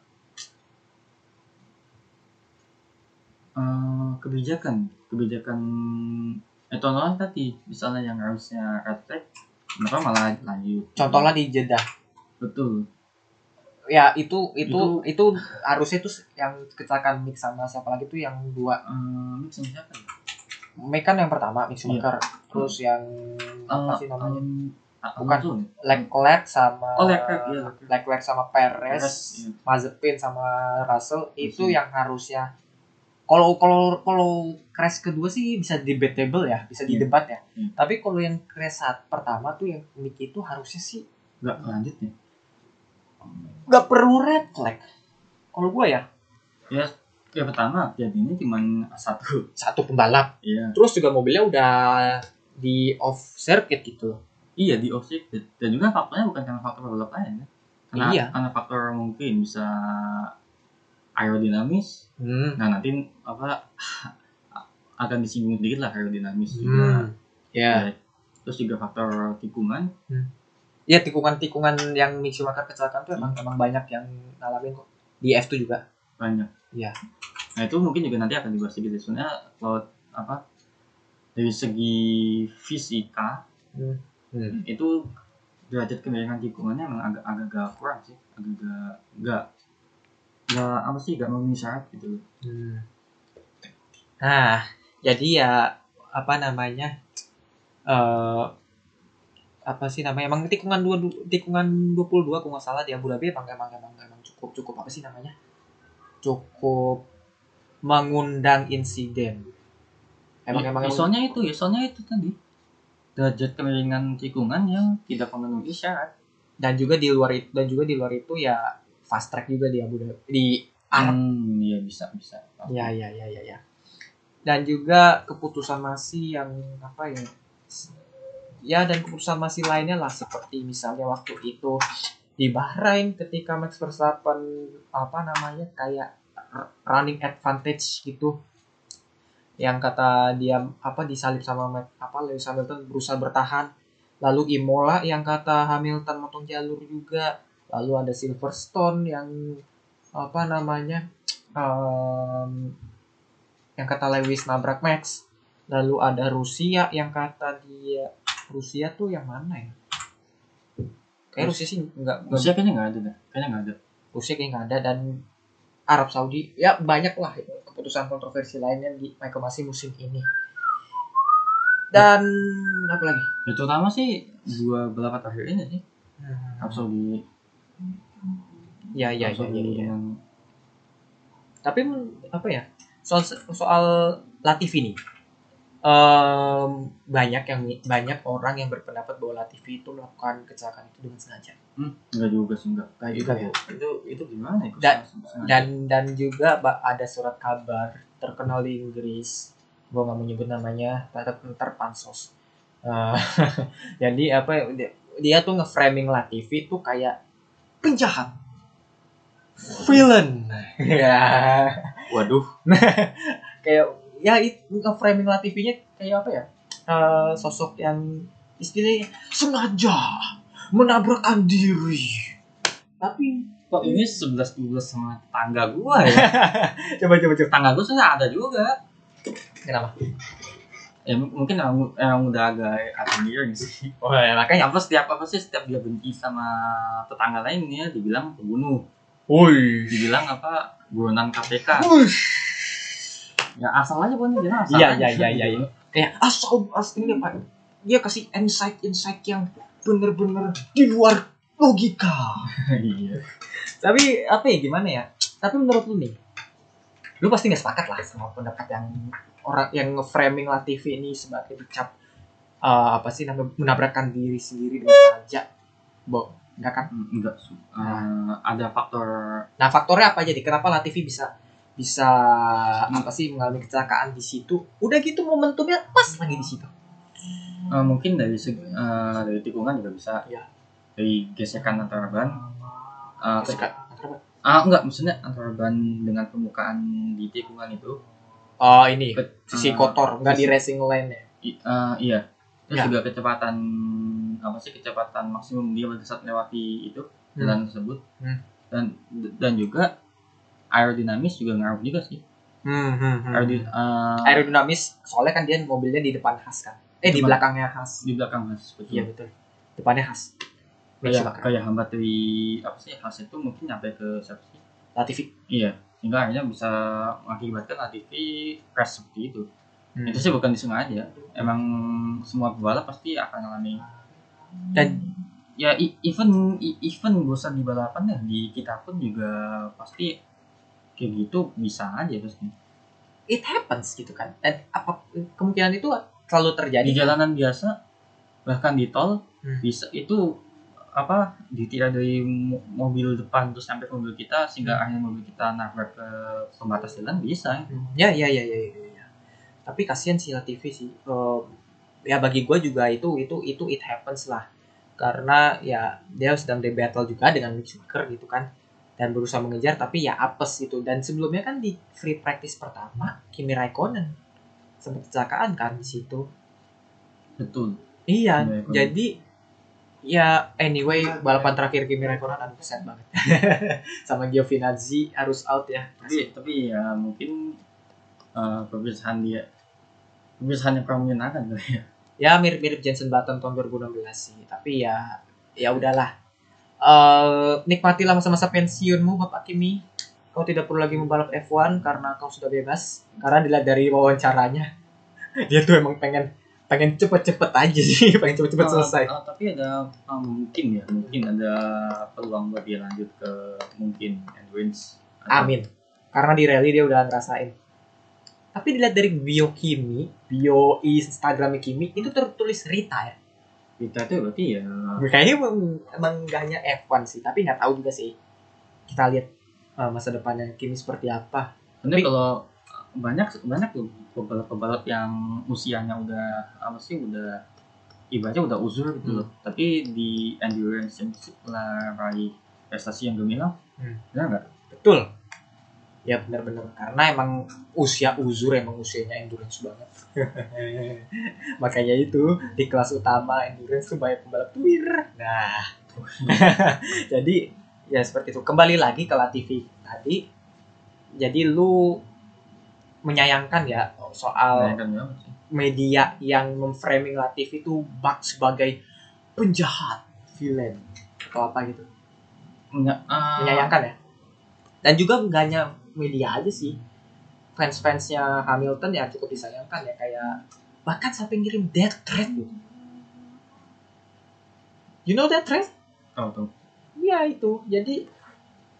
eh, kebijakan. Kebijakan eh contohnya tadi. Misalnya yang harusnya red flag kenapa malah lanjut? Contohnya di Jeddah. Betul ya itu itu Itu- itu, harusnya itu yang kecelakaan Mick sama siapa lagi tuh yang dua Eh, ini sama siapa ya? Kan yang pertama Mick Schumacher terus yang apa Eh, sih namanya ah, Bukan. Ya? Leclerc sama Oh, Leclerc, iya, Leclerc. Leclerc sama Perez, Perez, iya. Mazepin sama Russell itu Russell. yang harusnya kalau kalau kalau crash kedua sih bisa debatable ya, bisa Iya. didebat ya. Iya. Tapi kalau yang crash saat pertama tuh yang Mick itu harusnya sih nggak lanjut ya nggak perlu red flag. Kalau gua ya. Ya ya pertama jadinya cuma satu. Satu pembalap, iya. Terus juga mobilnya udah di off circuit gitu. iya di off circuit. Dan juga faktornya bukan karena faktor balap lain ya. Karena Iya. karena faktor mungkin bisa aerodinamis. Hmm. nah nanti apa akan disinggung sedikit lah aerodinamis juga. Ya. Ya, terus juga faktor tikungan Ya tikungan-tikungan yang Mick Schumacher kecelakaan tuh emang emang banyak yang ngalamin kok. Di F2 juga. banyak Iya. nah itu mungkin juga nanti akan dibahas sedikit sebenarnya kalau apa dari segi fisika Hmm. Hmm. itu derajat kemiringan tikungannya emang agak agak agak kurang sih agak agak nggak nggak apa sih nggak memenuhi syarat gitu loh Hmm. Nah, jadi ya apa namanya? eh apa sih namanya? Emang tikungan dua du- tikungan 22 kalau nggak salah di Abu Dhabi emang emang emang, emang cukup cukup apa sih namanya? Cukup mengundang insiden. Emang Ya, emang ya, emang soalnya itu ya soalnya itu tadi derajat kemiringan tikungan yang tidak memenuhi syarat dan juga di luar itu dan juga di luar itu ya fast track juga di Abu Dhabi di Arab. hmm, iya bisa bisa Ya ya ya ya ya. Dan juga keputusan masih yang apa ya? Ya dan keputusan masih lainnya lah seperti misalnya waktu itu di Bahrain ketika Max Verstappen apa namanya kayak running advantage gitu. Yang kata dia apa disalip sama Max, apa Lewis Hamilton berusaha bertahan. Lalu Imola yang kata Hamilton motong jalur juga. Lalu ada Silverstone yang apa namanya em, yang kata Lewis nabrak Max. Lalu ada Rusia yang kata dia Rusia tuh yang mana ya? Kayak Rusia sih nggak Rusia kayaknya nggak ada dah kayaknya nggak ada. Rusia kayak nggak ada dan Arab Saudi ya banyak lah keputusan kontroversi lainnya di Michael Masi musim ini. Dan apa lagi? Ya, terutama sih dua balapan terakhir ini sih. Arab Saudi. Ya ya Arab ya, Saudi ya, ya. yang tapi apa ya? Soal soal Latifi nih em, banyak yang banyak orang yang berpendapat bahwa Latifi itu melakukan kecelakaan itu dengan sengaja. Hmm, enggak juga sih enggak. Itu, juga ya. itu itu gimana ya? Dan- Sengaja. Dan dan juga ada surat kabar terkenal di Inggris. Gua nggak mau nyebut namanya, ntar pansos. Eh, jadi apa ya, dia, dia tuh nge-framing Latifi tuh kayak penjahat. Villain. ya. Waduh, kayak ya itu nge-framing Latifinya kayak apa ya? Eh, sosok yang istilahnya sengaja menabrakkan diri tapi kok ini 11 12 sama tetangga gua ya? coba coba coba. Tetangga gua sebenarnya ada juga. kenapa? Ya mungkin emang, emang udah agak miring sih. oh ya makanya. Apa setiap apa sih setiap dia benci sama tetangga lainnya dibilang pembunuh, woi dibilang apa? Buronan KPK. Ya asal aja bukan dia asal. Iya, aja. iya, iya, iya, iya. kayak asal aslinya pak dia kasih insight insight yang bener-bener di luar logika Iya. tapi apa ya gimana ya tapi menurut lu nih lu pasti nggak sepakat lah sama pendapat yang orang yang nge-framing Latifi ini sebagai dicap eh, apa sih namanya menabrakkan diri sendiri dengan sengaja bo enggak kan Hmm, Enggak. Su. Eh, ada faktor nah faktornya apa aja nih kenapa Latifi bisa bisa apa sih mengalami kecelakaan di situ udah gitu momentumnya pas lagi di situ eh, mungkin dari segi eh, dari tikungan juga bisa. Iya. Dari gesekan antara ban. Suka- ah enggak maksudnya antara ban dengan permukaan di tikungan itu. oh ini Ke- sisi kotor nggak di racing lane ya i- eh, iya. Terus Ya. juga kecepatan apa sih kecepatan maksimum dia pada saat melewati itu jalan tersebut. Hmm. Dan dan juga aerodinamis juga ngaruh juga sih. hmm, hmm, hmm. Aerodi- eh, aerodinamis soalnya kan dia mobilnya di depan khas kan eh di Depan. belakangnya khas di belakang khas betul. iya betul depannya khas kayak kayak hambat dari apa sih khas itu mungkin nyampe ke siapa sih? Latifi Iya, sehingga akhirnya bisa mengakibatkan Latifi crash seperti itu. Hmm. Itu sih bukan disengaja. Emang semua pebalap pasti akan mengalami. dan Ya even even bosan di balapan ya di kita pun juga pasti kayak gitu bisa aja pasti. it happens gitu kan dan apa kemungkinan itu selalu terjadi Di jalanan biasa bahkan di tol Hmm. bisa itu apa ditirai dari mo- mobil depan terus sampai mobil kita sehingga Hmm. akhirnya mobil kita nabrak ke pembatas jalan bisa. ya ya ya ya, ya, ya. tapi kasihan sih Latifi sih Eh, ya bagi gue juga itu itu itu it happens lah karena ya dia sedang di battle juga dengan Schumacher gitu kan dan berusaha mengejar tapi ya apes gitu dan sebelumnya kan di free practice pertama Kimi Raikkonen sempat kecelakaan kan di situ Betul. Iya, Kimi jadi ya anyway balapan terakhir Kimi Raikkonen aduh sad banget. Sama Giovinazzi harus out ya. tapi tapi ya mungkin uh, perpisahan dia perpisahan yang kurang menyenangkan kali ya Ya mirip-mirip Jensen Button tahun 2016 sih, tapi ya ya udahlah. Eh nikmatilah masa-masa pensiunmu Bapak Kimi. Kau tidak perlu lagi membalap F1 karena kau sudah bebas. Karena dilihat dari wawancaranya, dia tuh emang pengen pengen cepet-cepet aja sih, pengen cepet-cepet Uh, selesai. uh, tapi ada uh, mungkin ya mungkin ada peluang buat dia lanjut ke mungkin endurance Amin. Karena di rally dia udah ngerasain. Tapi dilihat dari bio Kimi, bio Instagramnya Kimi, itu tertulis retire. Kita itu berarti ya Kayaknya emang, emang gak hanya F1 sih, tapi nggak tahu juga sih. Kita lihat uh, masa depannya Kimi seperti apa. Tapi- kalau banyak banyak tuh pebalap-pebalap yang usianya udah apa sih udah ibaratnya udah uzur gitu loh. Tapi di endurance yang setelah raih prestasi yang gemilang, Hmm. benar nggak? Betul. Ya benar-benar karena emang usia uzur emang usianya endurance banget. Makanya itu di kelas utama endurance tuh banyak pembalap tuir. Nah, jadi ya seperti itu. Kembali lagi ke Latifi tadi. Jadi lu menyayangkan ya soal banget sih. media yang memframing Latifi itu bak sebagai penjahat, villain atau apa gitu. Nggak, ah, menyayangkan ya dan juga nggak hanya media aja sih fans-fansnya Hamilton ya cukup disayangkan ya kayak bahkan sampai ngirim death threat gitu you know death threat Tahu tuh. ya itu jadi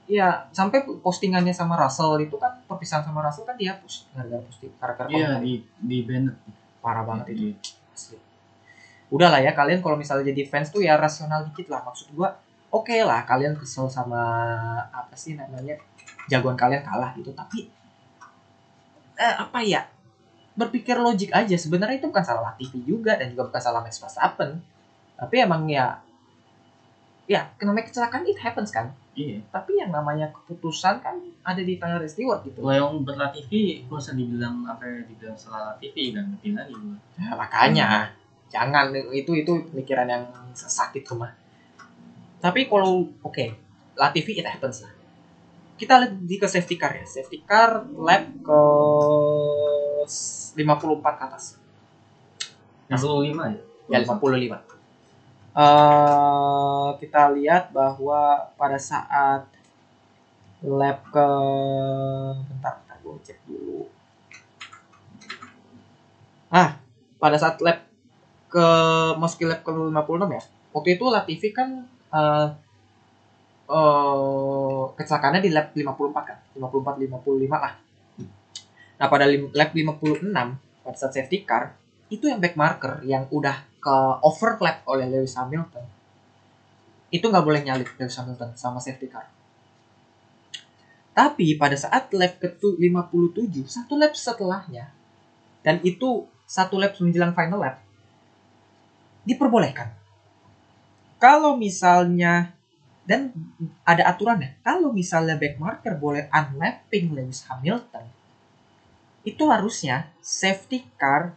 ya sampai postingannya sama Russell itu kan perpisahan sama Russell kan dihapus gara-gara posting gara-gara Iya di di Bennett. parah banget itu Iya. Asli. Udahlah ya kalian kalau misalnya jadi fans tuh ya rasional dikit lah maksud gua. Oke lah kalian kesel sama apa sih namanya jagoan kalian kalah gitu tapi eh, apa ya berpikir logik aja sebenarnya itu bukan salah TV juga dan juga bukan salah Max Verstappen tapi emang ya ya namanya kecelakaan it happens kan Iya. tapi yang namanya keputusan kan ada di tangan Stewart gitu Kalau yang berat TV, gak usah dibilang apa ya dibilang salah TV kan ngerti lagi. Ya, makanya jangan itu itu pikiran yang sakit tuh mah. Tapi kalau oke, Latifi it happens lah. Kita lihat di ke safety car ya. Safety car lap ke 54 ke atas. 55 ya? Ya 55. Eh kita lihat bahwa pada saat lap ke bentar, bentar gue cek dulu. Ah, pada saat lap ke meski lap ke 56 ya. Waktu itu Latifi kan eh eh kecelakaannya di lap 54 kan. 54 55 lah. Nah, pada lap 56 pada saat safety car itu yang back marker yang udah ke overlap oleh Lewis Hamilton itu nggak boleh nyalip Lewis Hamilton sama safety car tapi pada saat lap ke 57 satu lap setelahnya dan itu satu lap menjelang final lap diperbolehkan kalau misalnya dan ada aturannya kalau misalnya back marker boleh unlapping Lewis Hamilton itu harusnya safety car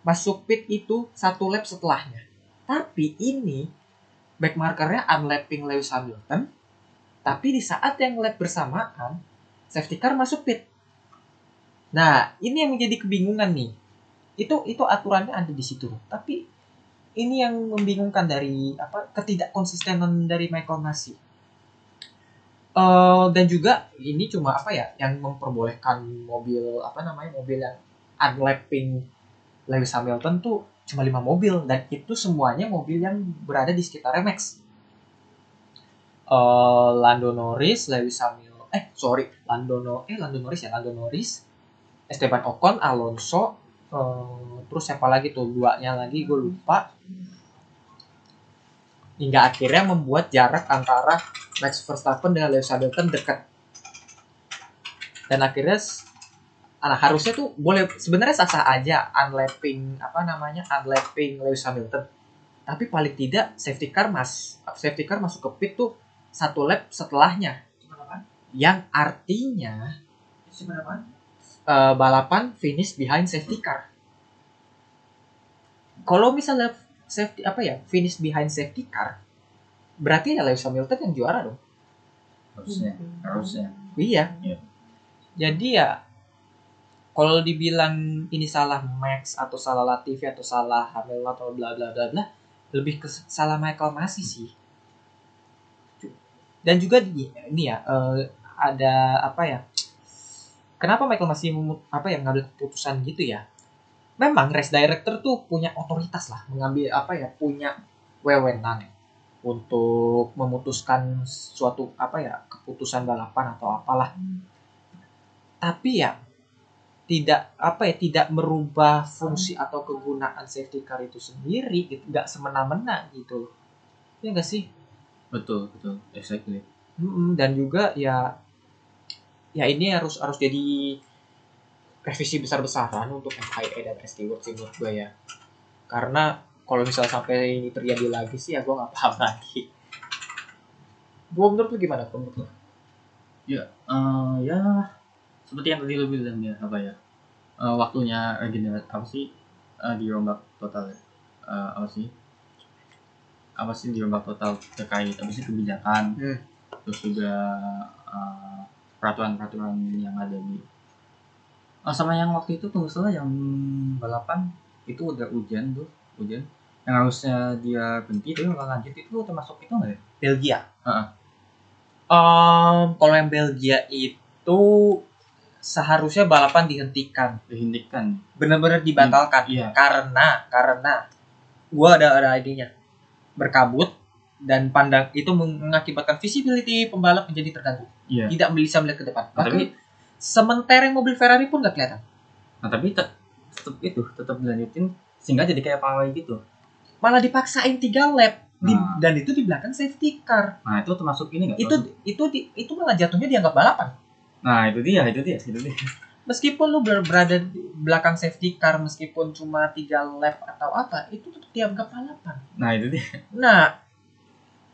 masuk pit itu satu lap setelahnya. Tapi ini back markernya unlapping Lewis Hamilton. Tapi di saat yang lap bersamaan, safety car masuk pit. Nah, ini yang menjadi kebingungan nih. Itu itu aturannya ada di situ. Tapi ini yang membingungkan dari apa ketidakkonsistenan dari Michael Masi. Eh, dan juga ini cuma apa ya yang memperbolehkan mobil apa namanya mobil yang unlapping Lewis Hamilton tuh cuma lima mobil dan itu semuanya mobil yang berada di sekitar Max. Eh, Lando Norris, Lewis Hamilton, eh sorry, Lando No, eh Lando Norris ya, Lando Norris, Esteban Ocon, Alonso, eh, terus siapa lagi tuh duanya lagi gue lupa. Hingga akhirnya membuat jarak antara Max Verstappen dengan Lewis Hamilton dekat. Dan akhirnya Nah, harusnya tuh boleh sebenarnya sah-sah aja unlapping apa namanya unlapping Lewis Hamilton. Tapi paling tidak safety car mas safety car masuk ke pit tuh satu lap setelahnya. Yang artinya eh, balapan finish behind safety car. Kalau misalnya safety apa ya finish behind safety car, berarti ya Lewis Hamilton yang juara dong. Harusnya, harusnya. Iya. Iya. Jadi ya kalau dibilang ini salah Max atau salah Latifi atau salah Hamilton atau bla bla bla bla, lebih ke salah Michael Masi sih. Dan juga ini ya eh, ada apa ya? Kenapa Michael Masi memu- apa ya mengambil keputusan gitu ya? Memang race director tuh punya otoritas lah mengambil apa ya punya wewenang untuk memutuskan suatu apa ya keputusan balapan atau apalah tapi ya tidak apa ya tidak merubah fungsi atau kegunaan safety car itu sendiri gitu nggak semena-mena gitu ya nggak sih Betul, betul. Exactly. Mm-mm, dan juga ya ya ini harus harus jadi revisi besar-besaran untuk FIA dan Stewart sih menurut gue ya. Karena kalau misalnya sampai ini terjadi lagi sih ya gue nggak paham lagi. Gue menurut lu gimana menurut lu? Ya, eh, ya seperti yang tadi lo bilang ya apa ya eh, waktunya regenerasi apa sih eh, dirombak total ya. Eh, apa sih? Apa sih dirombak total terkait apa sih kebijakan? Hmm. terus juga eh, peraturan-peraturan yang ada di Oh, sama yang waktu itu tunggu salah yang balapan itu udah hujan tuh hujan yang harusnya dia berhenti tapi malah lanjut itu termasuk itu nggak ya? Belgia Heeh. Em, kalau yang Belgia itu seharusnya balapan dihentikan Dihentikan. benar-benar dibatalkan Iya. karena karena gua ada ada idenya berkabut dan pandang itu mengakibatkan visibility pembalap menjadi terganggu Iya. tidak bisa melihat ke depan Nah, bahkan tapi sementereng mobil Ferrari pun nggak kelihatan Nah tapi te- tetap itu tetap dilanjutin sehingga jadi kayak pawai gitu Malah dipaksain tiga lap di, Nah. dan itu di belakang safety car. nah itu termasuk ini nggak Itu itu di, itu malah jatuhnya dianggap balapan. nah itu dia itu dia itu dia Meskipun lu ber- berada di belakang safety car meskipun cuma tiga lap atau apa, itu tetap dianggap balapan. nah itu dia Nah,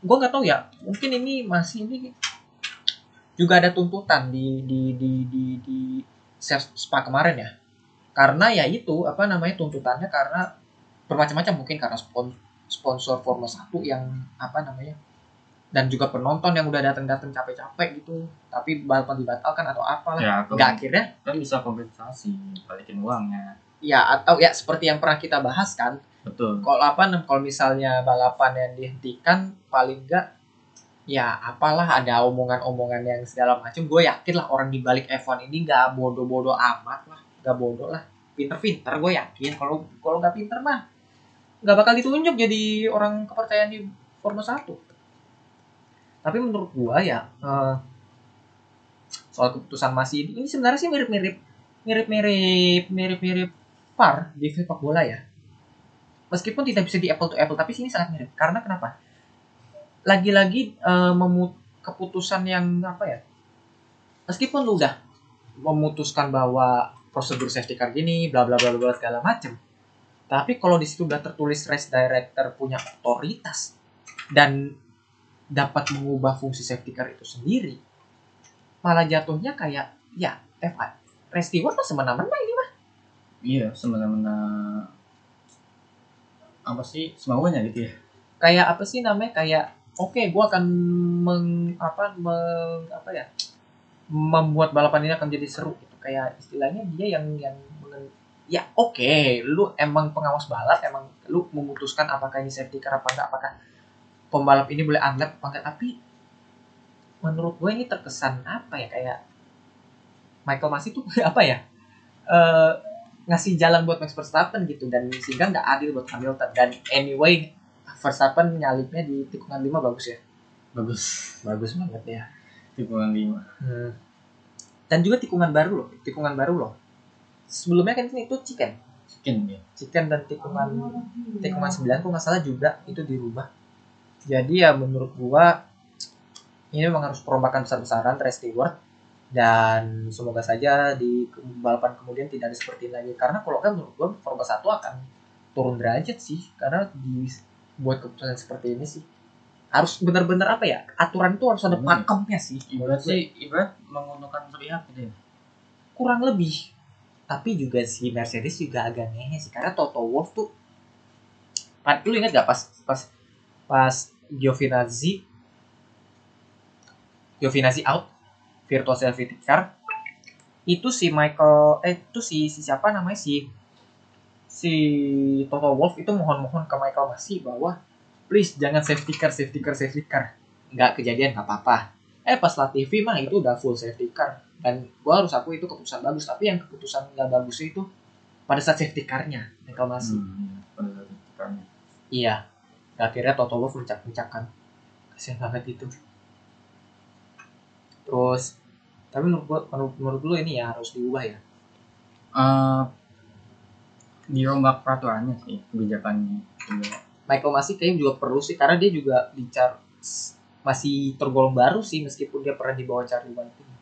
gue nggak tahu ya. Mungkin ini masih ini juga ada tuntutan di di di di di spa kemarin ya. Karena ya itu apa namanya tuntutannya karena bermacam-macam mungkin karena spon- sponsor Formula 1 yang apa namanya dan juga penonton yang udah datang-datang capek-capek gitu tapi balapan dibatalkan atau apalah. Ya nggak akhirnya kan bisa kompensasi balikin uangnya. Ya atau ya seperti yang pernah kita bahas kan betul. kalau apa kalau misalnya balapan yang dihentikan paling enggak ya apalah ada omongan-omongan yang segala macam gue yakin lah orang di balik F1 ini nggak bodoh-bodoh amat lah. Nggak bodoh lah. Pinter-pinter gue yakin. Kalau kalau nggak pinter mah nggak bakal ditunjuk jadi orang kepercayaan di Formula 1 tapi menurut gue ya eh, soal keputusan masih ini sebenarnya sih mirip-mirip mirip-mirip mirip-mirip VAR di sepak bola ya. Meskipun tidak bisa di apple to apple tapi sini sangat mirip. Karena kenapa lagi-lagi eh, memu- keputusan yang apa ya? Meskipun lu udah memutuskan bahwa prosedur safety car gini bla bla bla bla bla, segala macem tapi kalau di situ udah tertulis race director punya otoritas dan dapat mengubah fungsi safety car itu sendiri malah jatuhnya kayak ya F1 race steward mah semena-mena ini mah. Iya semena-mena apa sih semaunya gitu ya. Kayak apa sih namanya? Kayak oke gua akan meng apa meng apa ya membuat balapan ini akan jadi seru gitu. Kayak istilahnya dia yang yang ya oke lu emang pengawas balap emang lu memutuskan apakah ini safety car apa enggak apakah pembalap ini boleh unlap apa enggak. Tapi menurut gue ini terkesan apa ya kayak Michael Masi tuh apa ya eh ngasih jalan buat Max Verstappen gitu. Dan sehingga nggak adil buat Hamilton. Dan anyway Verstappen nyalipnya di tikungan 5 bagus ya? Bagus. Bagus banget ya. Tikungan lima. Hmm. Dan juga tikungan baru loh, tikungan baru loh. Sebelumnya kan itu chicken, chicken ya. Chicken dan tikungan tikungan 9 kok nggak salah juga itu dirubah. Jadi ya menurut gua ini memang harus perombakan besar-besaran race steward dan semoga saja di balapan kemudian tidak ada seperti ini lagi. Karena kalau kan menurut gua Formula 1 akan turun derajat sih. Karena dibuat keputusan seperti ini sih. Harus benar-benar apa ya? Aturan itu harus ada Hmm. pakemnya sih. Ibarat sih ibarat menguntungkan pihak gitu ya? kurang lebih. Tapi juga si Mercedes juga agak ngehe sih. Karena Toto Wolff tuh Pan, lu ingat gak pas pas pas Giovinazzi Giovinazzi out virtual safety car itu si Michael eh itu si, si siapa namanya? Si si Toto Wolff itu mohon-mohon ke Michael Masi bahwa please jangan safety car safety car safety car. Nggak kejadian nggak apa-apa. Eh pas Latifi mah itu udah full safety car. Dan gua harus aku itu keputusan bagus. Tapi yang keputusan nggak bagusnya itu pada saat safety car-nya Michael Masi hmm, pada saat iya. Akhirnya Toto Wolff mencak-mencak kan. Kasihan banget itu. Terus tapi menurut menurut, menurut lu ini ya harus diubah ya? Eh, dirombak peraturannya sih kebijakannya. Michael Masi kayaknya juga perlu sih karena dia juga bicar masih tergolong baru sih meskipun dia pernah dibawa Charlie White ini.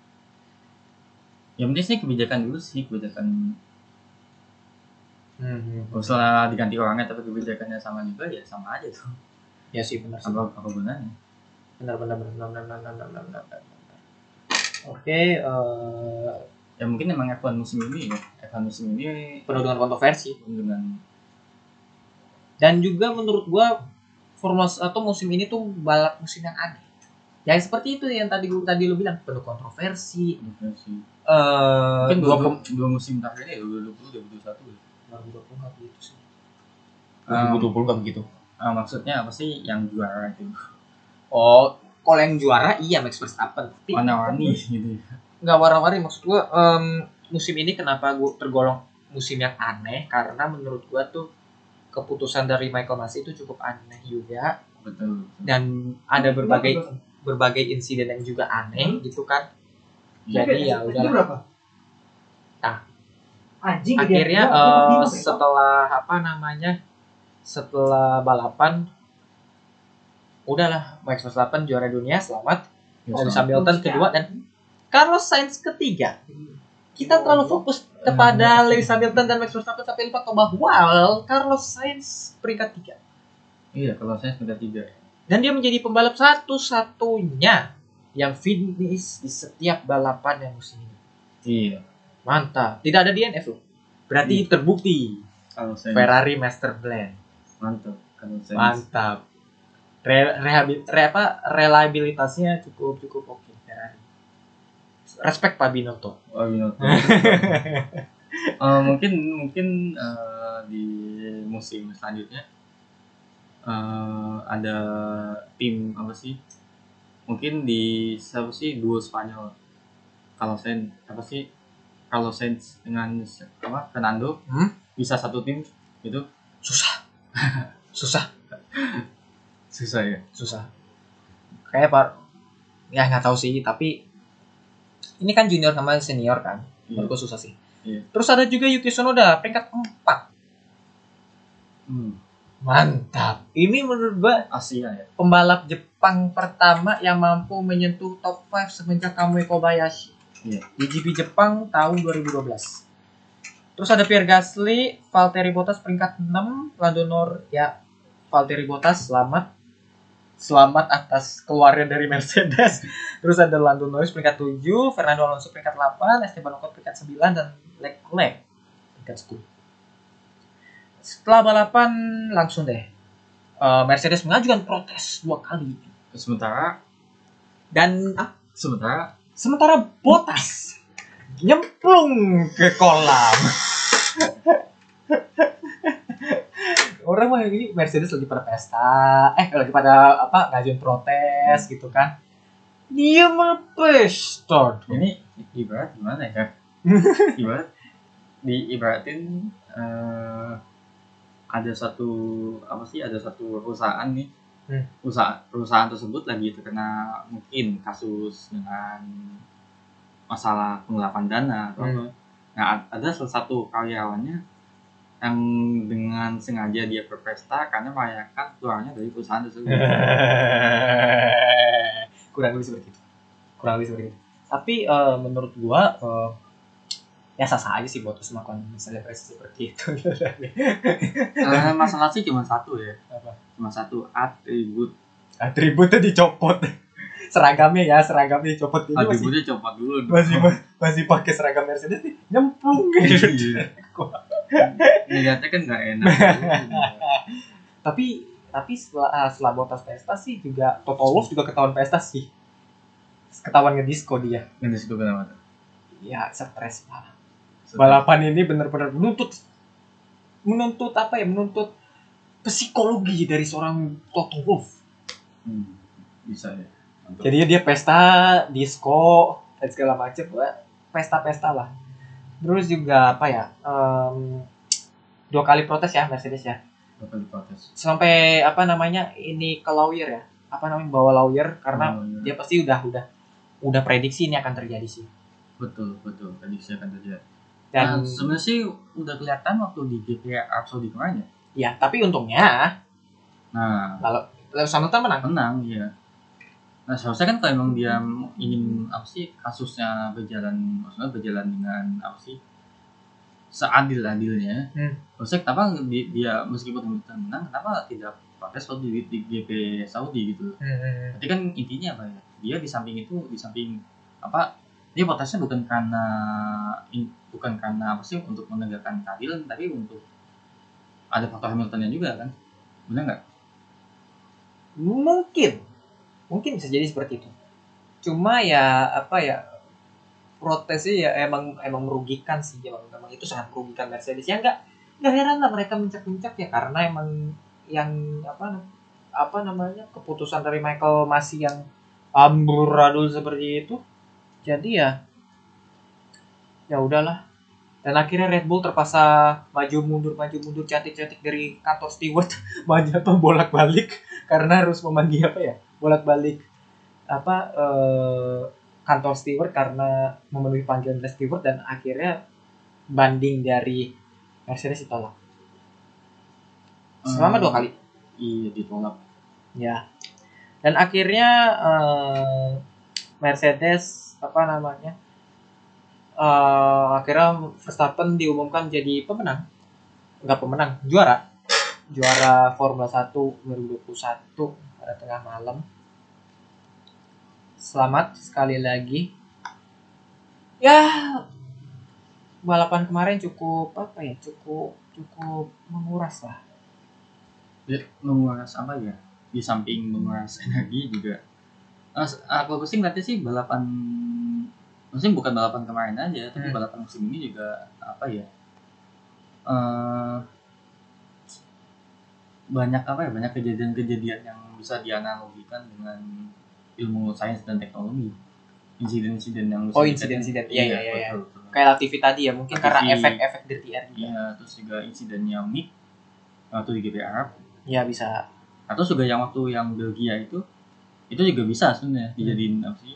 yang penting sih kebijakan dulu sih kebijakan Hmm, usah diganti orangnya tapi kebijakannya sama juga ya sama aja tuh. Ya sih benar apa apa gunanya? Benar benar benar benar benar benar benar benar. Oke, eh, ya mungkin emang F1 musim ini ya F1 musim ini penuh dengan kontroversi. dengan Dan juga menurut gua Formula 1 musim ini tuh balap musim yang aneh. Ya seperti itu yang tadi gua tadi lu bilang penuh kontroversi. kontroversi Eh mungkin dua dua, dua musim terakhir ya 2020 2021 ya 2020 nggak begitu sih. Um, 2020 nggak begitu. ah, maksudnya apa sih yang juara itu Oh, kalau yang juara iya Max Verstappen. Warna-warni gitu ya nggak warna-warni maksud gua em, musim ini kenapa gua tergolong musim yang aneh? Karena menurut gua tuh keputusan dari Michael Masi itu cukup aneh juga. Betul, betul. dan ada berbagai berbagai insiden yang juga aneh gitu kan. Jadi ya Ini udah berapa? Anjing akhirnya bingung ya. setelah apa namanya setelah balapan udahlah Max Verstappen juara dunia selamat. Lewis Hamilton kedua dan Carlos Sainz ketiga kita terlalu fokus kepada Lewis Hamilton dan Max Verstappen sampai lupa bahwa Carlos Sainz peringkat tiga Iya, kalau saya sudah tiga. dan dia menjadi pembalap satu-satunya yang finish di setiap balapan yang musim ini Iya. mantap tidak ada DNF loh berarti Iya. terbukti Kalau saya Ferrari Master Blend mantap. Kalau saya Mantap. Re, rehabil- re- apa, reliabilitasnya cukup cukup oke Ferrari. Respect Pak Binotto. Oh, Binotto. Eh, mungkin mungkin eh, di musim selanjutnya eh, ada tim apa sih? Mungkin di siapa sih duo Spanyol. Kalau Sainz apa sih? Kalau Sainz dengan apa Fernando Hmm? bisa satu tim itu Susah. Susah. susah ya. Susah. Kayak Pak ya nggak tahu sih tapi ini kan junior sama senior kan. Iya. Menurutku susah sih. Iya. Terus ada juga Yuki Tsunoda peringkat 4. Hmm. Mantap. Ini menurut gua Asia ya. pembalap Jepang pertama yang mampu menyentuh top 5 semenjak Kamui Kobayashi. Iya. Di GP Jepang tahun 2012. Terus ada Pierre Gasly, Valtteri Bottas peringkat 6, Lando Norris ya Valtteri Bottas selamat selamat atas keluarnya dari Mercedes. Terus ada Lando Norris peringkat 7, Fernando Alonso peringkat 8, Esteban Ocon peringkat 9 dan Leclerc peringkat 10. Setelah balapan langsung deh eh, Mercedes mengajukan protes dua kali Sementara dan ah, sementara sementara Bottas nyemplung ke kolam. Orang mah ini Mercedes lagi pada pesta, eh lagi pada apa ngajuin protes gitu kan. Dia mah pesta. ini ibarat gimana ya ibarat di ibaratin eh, ada satu apa sih ada satu perusahaan nih Hmm. usaha perusahaan tersebut lagi terkena mungkin kasus dengan masalah penggelapan dana atau apa. Hmm. Nah, a- ada salah satu karyawannya yang dengan sengaja dia berpesta karena merayakan keluarnya dari perusahaan tersebut. Kurang lebih seperti itu. Kurang lebih seperti itu. Tapi eh, menurut gua eh, ya sah sah aja sih Bottas melakukan selebrasi seperti itu. Eh, masalah sih cuma satu ya, Apa? cuma satu atribut atributnya dicopot seragamnya ya seragamnya dicopot ini masih atributnya copot dulu. masih masih pakai seragam Mercedes nih nyemplung gitu. Ngeliatnya kan nggak enak. tapi tapi setelah ah, setelah Bottas pesta sih juga Toto Wolff juga ketahuan pesta sih ketahuan ngedisco dia di situ kenapa? ya stres banget balapan ini benar-benar menuntut menuntut apa ya menuntut psikologi dari seorang Toto Wolff Hmm, bisa ya. Mantap. Jadi dia pesta, disco, dan segala macem. Wah, Pesta-pesta lah. Terus juga apa ya? em, dua kali protes ya Mercedes ya. Bakal diprotes. Sampai apa namanya? Ini ke lawyer ya. Apa namanya? Bawa lawyer karena Oh, iya. dia pasti udah udah udah prediksi ini akan terjadi sih. betul betul prediksi akan terjadi. Dan Dan sebenarnya sih udah kelihatan waktu di GP Arab Saudi kemarin ya. ya, tapi untungnya Nah, kalau Lewis Hamilton menang. menang ya. Nah seharusnya kan kalau emang dia ingin apa sih kasusnya berjalan maksudnya berjalan dengan apa sih seadil adilnya. Hmm. Harusnya kenapa di- dia meskipun Hamilton menang kenapa tidak protes waktu di, di GP Saudi gitu? Berarti kan intinya apa ya? Dia di samping itu di samping apa? Dia protesnya bukan karena in- bukan karena apa sih untuk menegakkan keadilan tapi untuk ada faktor Hamiltonnya juga kan? Benar nggak? Mungkin, mungkin bisa jadi seperti itu. Cuma ya apa ya protesnya ya emang emang merugikan sih, emang, emang itu sangat merugikan Mercedes. Ya enggak nggak heran lah mereka mencak-mencak ya karena emang yang apa apa namanya keputusan dari Michael masih yang amburadul seperti itu. Jadi ya ya udahlah. Dan akhirnya Red Bull terpaksa maju mundur maju mundur cantik-cantik dari kantor steward atau bolak balik karena harus memanggil apa ya bolak balik apa eh, kantor steward karena memenuhi panggilan dari steward dan akhirnya banding dari Mercedes ditolak. Selama Hmm. dua kali. Iya ditolak. ya. Dan akhirnya eh, Mercedes apa namanya eh, akhirnya Verstappen diumumkan jadi pemenang. Nggak pemenang juara juara Formula 1 2021 pada tengah malam selamat sekali lagi ya balapan kemarin cukup apa ya cukup cukup menguras lah Ya, menguras apa ya? Di samping menguras energi juga. Aku sih ngeliatnya sih balapan maksudnya bukan balapan kemarin aja, tapi Hmm. balapan musim ini juga apa ya? eh banyak apa ya? Banyak kejadian-kejadian yang bisa dianalogikan dengan ilmu sains dan teknologi. Insiden-insiden yang Oh, dikatakan- insiden-insiden. Iya, iya, iya, iya. kayak Latifi tadi ya mungkin karena efek-efek dirty air juga. Iya, terus juga insidennya Mick waktu di GP Arab. Ya bisa. Atau juga yang waktu yang Belgia itu itu juga bisa sebenarnya dijadiin apa sih?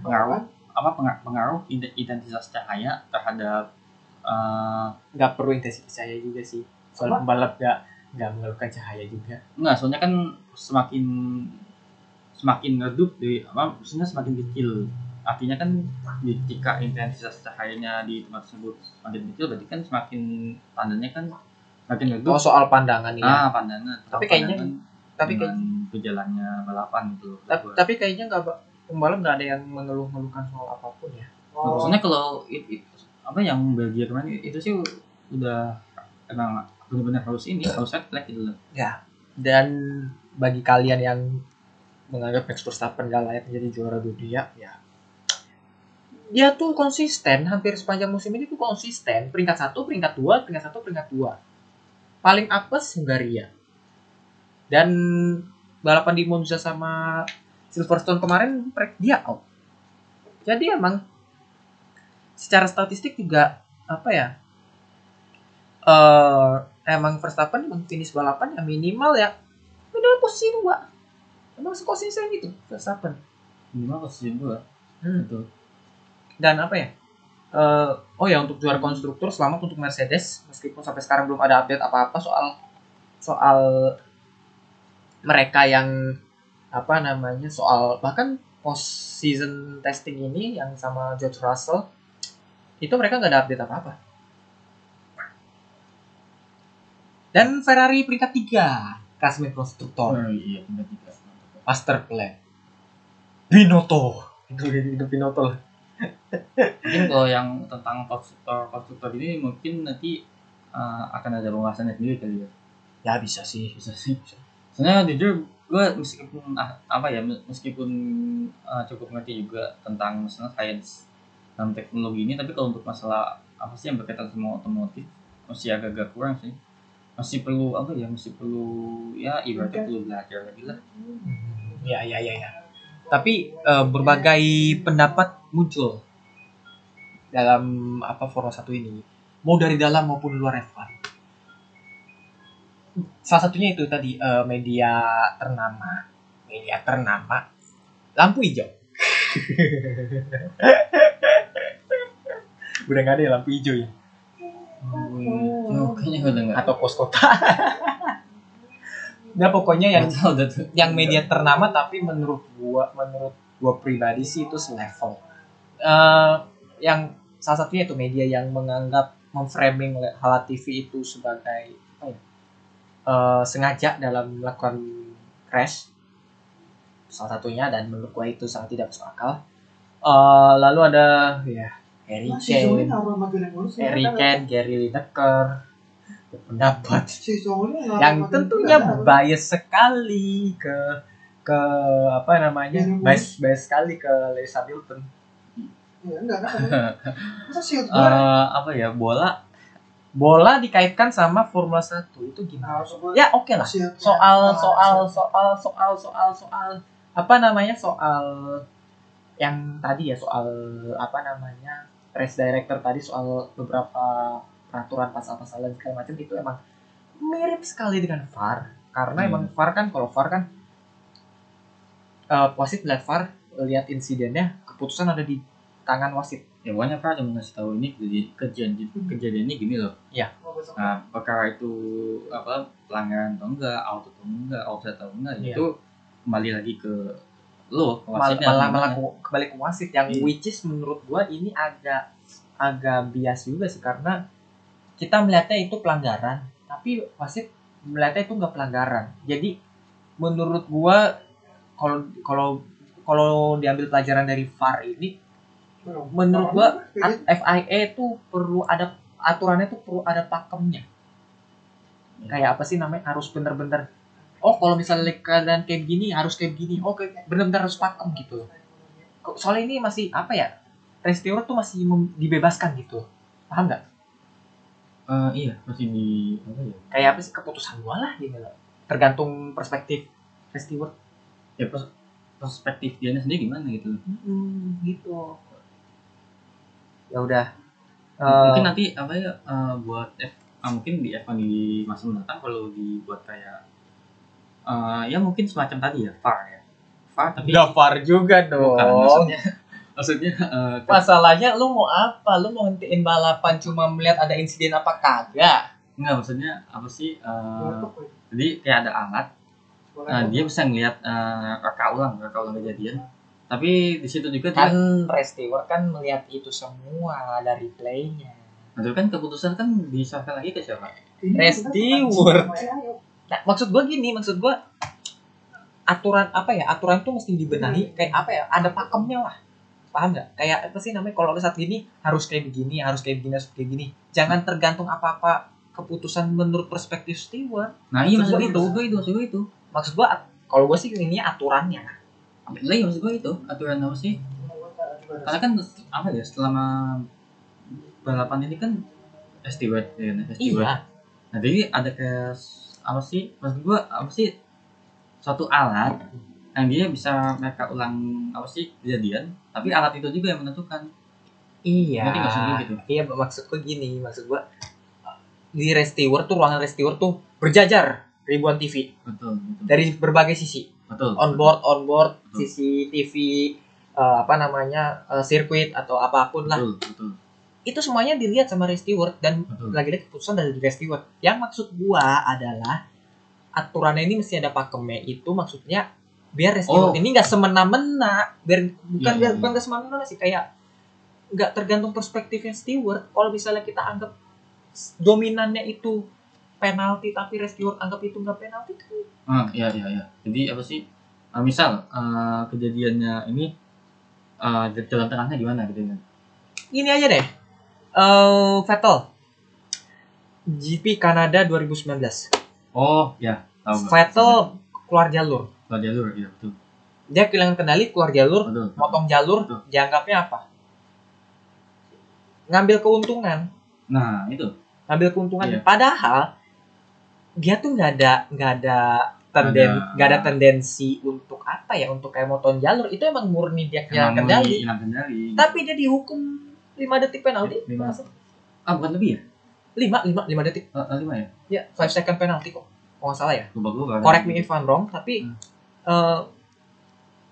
Pengaruh? Apa penga- pengaruh intensitas cahaya terhadap eh nggak perlu intensitas cahaya juga sih. Soal pembalap nggak nggak mengeluarkan cahaya juga. Enggak soalnya kan semakin semakin redup di apa maksudnya semakin kecil. Artinya kan jika intensitas cahayanya di tempat tersebut semakin kecil berarti kan semakin tandanya kan semakin redup. Oh soal pandangan ini ah pandangan. Tapi kayaknya- Pandangan tapi dengan kayak berjalannya balapan gitu tapi, tapi kayaknya nggak ba- pembalap nggak ada yang mengeluh-ngeluhkan soal apa pun ya? Nah, maksudnya kalau it- it- apa yang Belgia kemarin itu sih udah emang benar-benar harus ini harus set flag gitu loh. dan bagi kalian yang menganggap Max Verstappen gak layak menjadi juara dunia ya. Dia tuh konsisten hampir sepanjang musim ini tuh konsisten. Peringkat satu peringkat dua peringkat satu peringkat dua. Paling apes Hungaria. Dan balapan di Monza sama Silverstone kemarin dia out jadi emang secara statistik juga apa ya eh emang Verstappen finish balapan ya minimal ya minimal posisi dua emang sekonsisten itu Verstappen Minimal posisi dua. Hmm. Betul. dan apa ya eh oh ya untuk juara konstruktur selamat untuk Mercedes meskipun sampai sekarang belum ada update apa-apa soal soal mereka yang apa namanya soal bahkan post season testing ini yang sama George Russell itu mereka nggak ada update apa-apa dan Ferrari peringkat tiga klasemen konstruktor Oh, iya benar juga. master plan Binotto itu itu Binotto lah. Mungkin kalau yang tentang konstruktor konstruktor ini mungkin nanti uh, akan ada pembahasannya sendiri kali ya. ya bisa sih Bisa sih. Soalnya jujur gue meskipun ah, apa ya meskipun uh, cukup ngerti juga tentang misalnya sains dan teknologi ini tapi kalau untuk masalah apa sih yang berkaitan sama otomotif masih agak-agak kurang sih masih perlu apa ya masih perlu ya ibaratnya perlu belajar lagi lah Ya, ya, ya, ya. Tapi eh, berbagai pendapat muncul dalam apa Formula 1 ini, mau dari dalam maupun luar F1. Salah satunya itu tadi eh, media ternama, media ternama lampu hijau. Udah nggak ada ya lampu hijau ya? Oh, kayaknya udah nggak Atau pos kota? Nah pokoknya yang tuh. yang media ternama tapi menurut gua menurut gua pribadi sih itu selevel. Eh, yang salah satunya itu media yang menganggap memframing Hala TV itu sebagai apa ya eh, sengaja dalam melakukan crash. Salah satunya dan menurut gua itu sangat tidak masuk akal. Eh, lalu ada ya Harry Kane. Harry Kane Gary Lineker berpendapat yang tentunya bias sekali ke ke apa namanya bias bias sekali ke Lewis Hamilton. Eh, apa ya bola bola dikaitkan sama Formula 1 itu gimana? Ya oke lah. Soal soal soal soal soal soal apa namanya soal yang tadi ya soal apa namanya race director tadi soal beberapa peraturan pasal-pasal dan segala macam itu emang mirip sekali dengan VAR karena Hmm. emang VAR kan kalau VAR kan eh wasit lihat VAR lihat insidennya keputusan ada di tangan wasit. ya pokoknya VAR cuma ngasih tahu ini kejadian kejadian kejadiannya gini loh Iya. nah perkara itu apa pelanggaran atau enggak out atau enggak offside atau enggak Iya. itu kembali lagi ke lo ke Mal- wasitnya malah kembali ke wasit yang Iya. which is menurut gua ini agak agak bias juga sih karena kita melihatnya itu pelanggaran. Tapi wasit melihatnya itu nggak pelanggaran. Jadi menurut gua kalau kalau kalau diambil pelajaran dari VAR ini menurut gua at- FIA itu perlu ada aturannya tuh perlu ada pakemnya. Kayak apa sih namanya? Harus bener-bener oh kalau misalnya keadaan kayak gini harus kayak gini. Oh kayak bener-bener harus pakem gitu soalnya ini masih apa ya Resteward tuh masih dibebaskan gitu paham nggak Eh, iya masih di apa ya? Kayak apa sih keputusan gua lah gitu loh tergantung perspektif Resteward. Ya pers- perspektif dia sendiri gimana gitu? Hmm, gitu. Ya udah mungkin Eh, nanti apa ya eh, buat F ah, mungkin di F1 di masa mendatang kalau dibuat kayak eh, ya mungkin semacam tadi ya VAR ya. VAR tapi udah VAR juga dong. bukan maksudnya maksudnya eh, ke- masalahnya lu mau apa? Lu mau hentiin balapan cuma melihat ada insiden apa kagak? Enggak maksudnya apa sih eh, jadi kayak ada alat. Nah, dia bisa ngelihat eh, reka ulang reka ulang kejadian. Tapi di situ juga dia kan Resteward kan melihat itu semua dari playnya Nah, itu kan keputusan kan diserahkan lagi ke siapa? Resteward nah, maksud gua gini maksud gua aturan apa ya? Aturan tuh mesti dibenahi kayak apa ya? Ada pakemnya lah paham nggak? Kayak apa sih namanya? Kalau saat gini harus kayak begini harus kayak begini harus kayak gini. Jangan tergantung apa apa keputusan menurut perspektif steward. Nah iya Maksud maksud gua itu gue itu maksud gue itu. Maksud gua kalau gua sih ini aturannya. Lah iya maksud gue itu? Aturan apa sih? Karena kan apa ya selama balapan ini kan steward ya steward. Iya. Nah jadi ada kayak apa sih maksud gue apa sih suatu alat yang dia bisa mereka ulang apa sih kejadian tapi alat itu juga yang menentukan. Iya. Ngerti maksud gua gitu? iya maksud gua gini maksud gua di resteward tuh ruangan resteward tuh berjajar ribuan TV betul betul. Dari berbagai sisi. Betul on board on board Betul. sisi TV eh, apa namanya eh, sirkuit atau apa pun lah. Betul betul. Itu semuanya dilihat sama resteward dan lagi-lagi keputusan dari resteward yang maksud gua adalah aturannya ini mesti ada pakemnya. Itu maksudnya biar resteward Oh. ini nggak semena-mena biar bukan biar iya, bukan nggak semena-mena sih kayak nggak tergantung perspektifnya steward kalau misalnya kita anggap dominannya itu penalti tapi resteward anggap itu nggak penalti kan ah iya iya iya. Jadi apa sih? Ah, misal ah, kejadiannya ini ah, jalan tengahnya gimana gitu kan gini aja deh. Eh Vettel. GP Kanada 2019 oh ya tahu. Vettel keluar jalur Keluar jalur iya betul. Dia kehilangan kendali keluar jalur betul motong jalur Betul. dianggapnya apa? Ngambil keuntungan. Nah itu. Ngambil keuntungan. Iya. padahal dia tuh nggak ada nggak ada tenden nggak ada. tendensi untuk apa ya untuk kayak motong jalur. Itu emang murni dia kehilangan kendali. kendali. Tapi dia dihukum 5 detik penalti Lima. ah bukan lebih ya? 5 5 5 detik. Ah, lima ya? Ya 5 second penalti kok kalau nggak salah ya. Lupa gue correct me if I'm wrong tapi Hmm. Eh,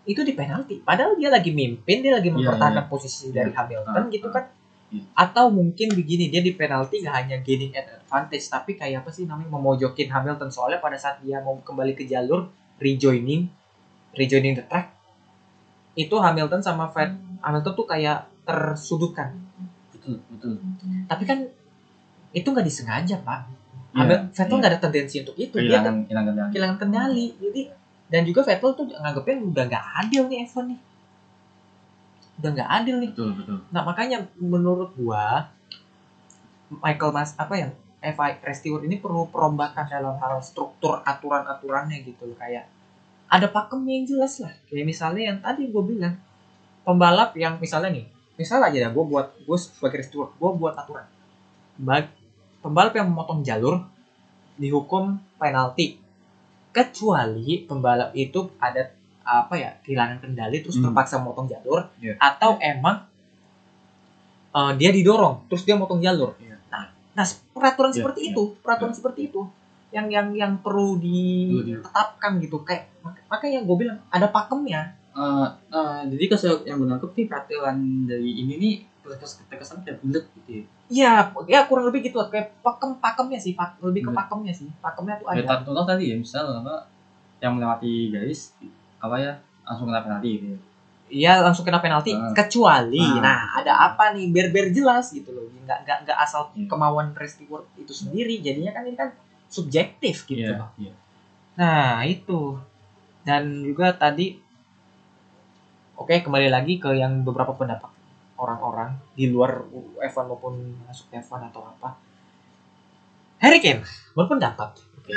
itu di penalti padahal dia lagi mimpin dia lagi Iya, mempertahankan iya. posisi Iya. dari Hamilton Ah, gitu ah. kan Iya. atau mungkin begini dia di penalti nggak hanya gaining advantage tapi kayak apa sih namanya memojokin Hamilton soalnya pada saat dia mau kembali ke jalur rejoining rejoining the track itu Hamilton sama Vet Hamilton tuh kayak tersudutkan betul betul tapi kan itu nggak disengaja pak Iya, Hamil- Vettel iya. nggak ada tendensi untuk itu dia kehilangan hilang kendali kehilangan kendali jadi dan juga Vettel tuh nganggepnya udah nggak adil nih F1 nih. Udah nggak adil nih. Betul betul. Nah makanya menurut gua Michael Mas apa ya FI Resteward ini perlu perombakan dalam hal struktur aturan-aturannya gitu loh. Kayak ada pakemnya yang jelas lah. Kayak misalnya yang tadi gua bilang pembalap yang misalnya nih misal aja dah gua buat gue sebagai Resteward gua buat aturan. Bag, pembalap yang memotong jalur dihukum penalti kecuali pembalap itu ada apa ya kehilangan kendali terus Hmm. terpaksa memotong jalur Iya. atau emang eh, dia didorong terus dia motong jalur Iya. nah nah peraturan Iya, seperti iya. itu peraturan Iya. seperti itu yang yang yang perlu Perlu di- ditetapkan gitu kayak mak- makanya gue bilang ada pakemnya Eh, eh, jadi kalau yang gue nangkep nih peraturan dari ini nih terkesan terkesan kayak bulat gitu ya. Iya, ya kurang lebih gitu. Kayak pakem pakemnya sih, pak, lebih ke Bener. pakemnya sih. Pakemnya tuh ada. contoh tadi ya misal apa yang melewati garis apa ya langsung kena penalti gitu ya. Iya langsung kena penalti Ah. kecuali Ah. nah ada apa nih biar biar jelas gitu loh nggak nggak nggak asal Iya. kemauan resteward itu sendiri jadinya kan ini kan subjektif gitu Iya, loh. iya. nah itu dan juga tadi oke kembali lagi ke yang beberapa pendapat orang-orang di luar F1 maupun masuk F1 atau apa Harry Kane berpendapat oke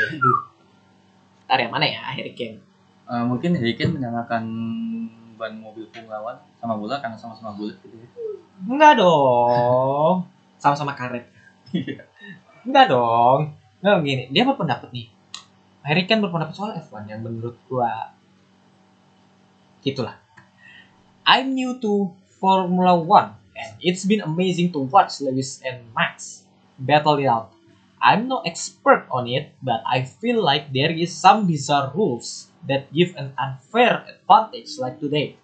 Ntar yang mana ya Harry Kane Eh, mungkin Harry Kane menyamakan ban mobil lawan sama bola karena sama-sama bulat gitu ya. Enggak dong. Sama-sama karet. Enggak dong. Enggak gini, dia berpendapat nih. Harry Kane berpendapat soal F1 yang menurut gua gitulah. I'm new to Formula One and it's been amazing to watch Lewis and Max battle it out. I'm no expert on it, but I feel like there is some bizarre rules that give an unfair advantage like today.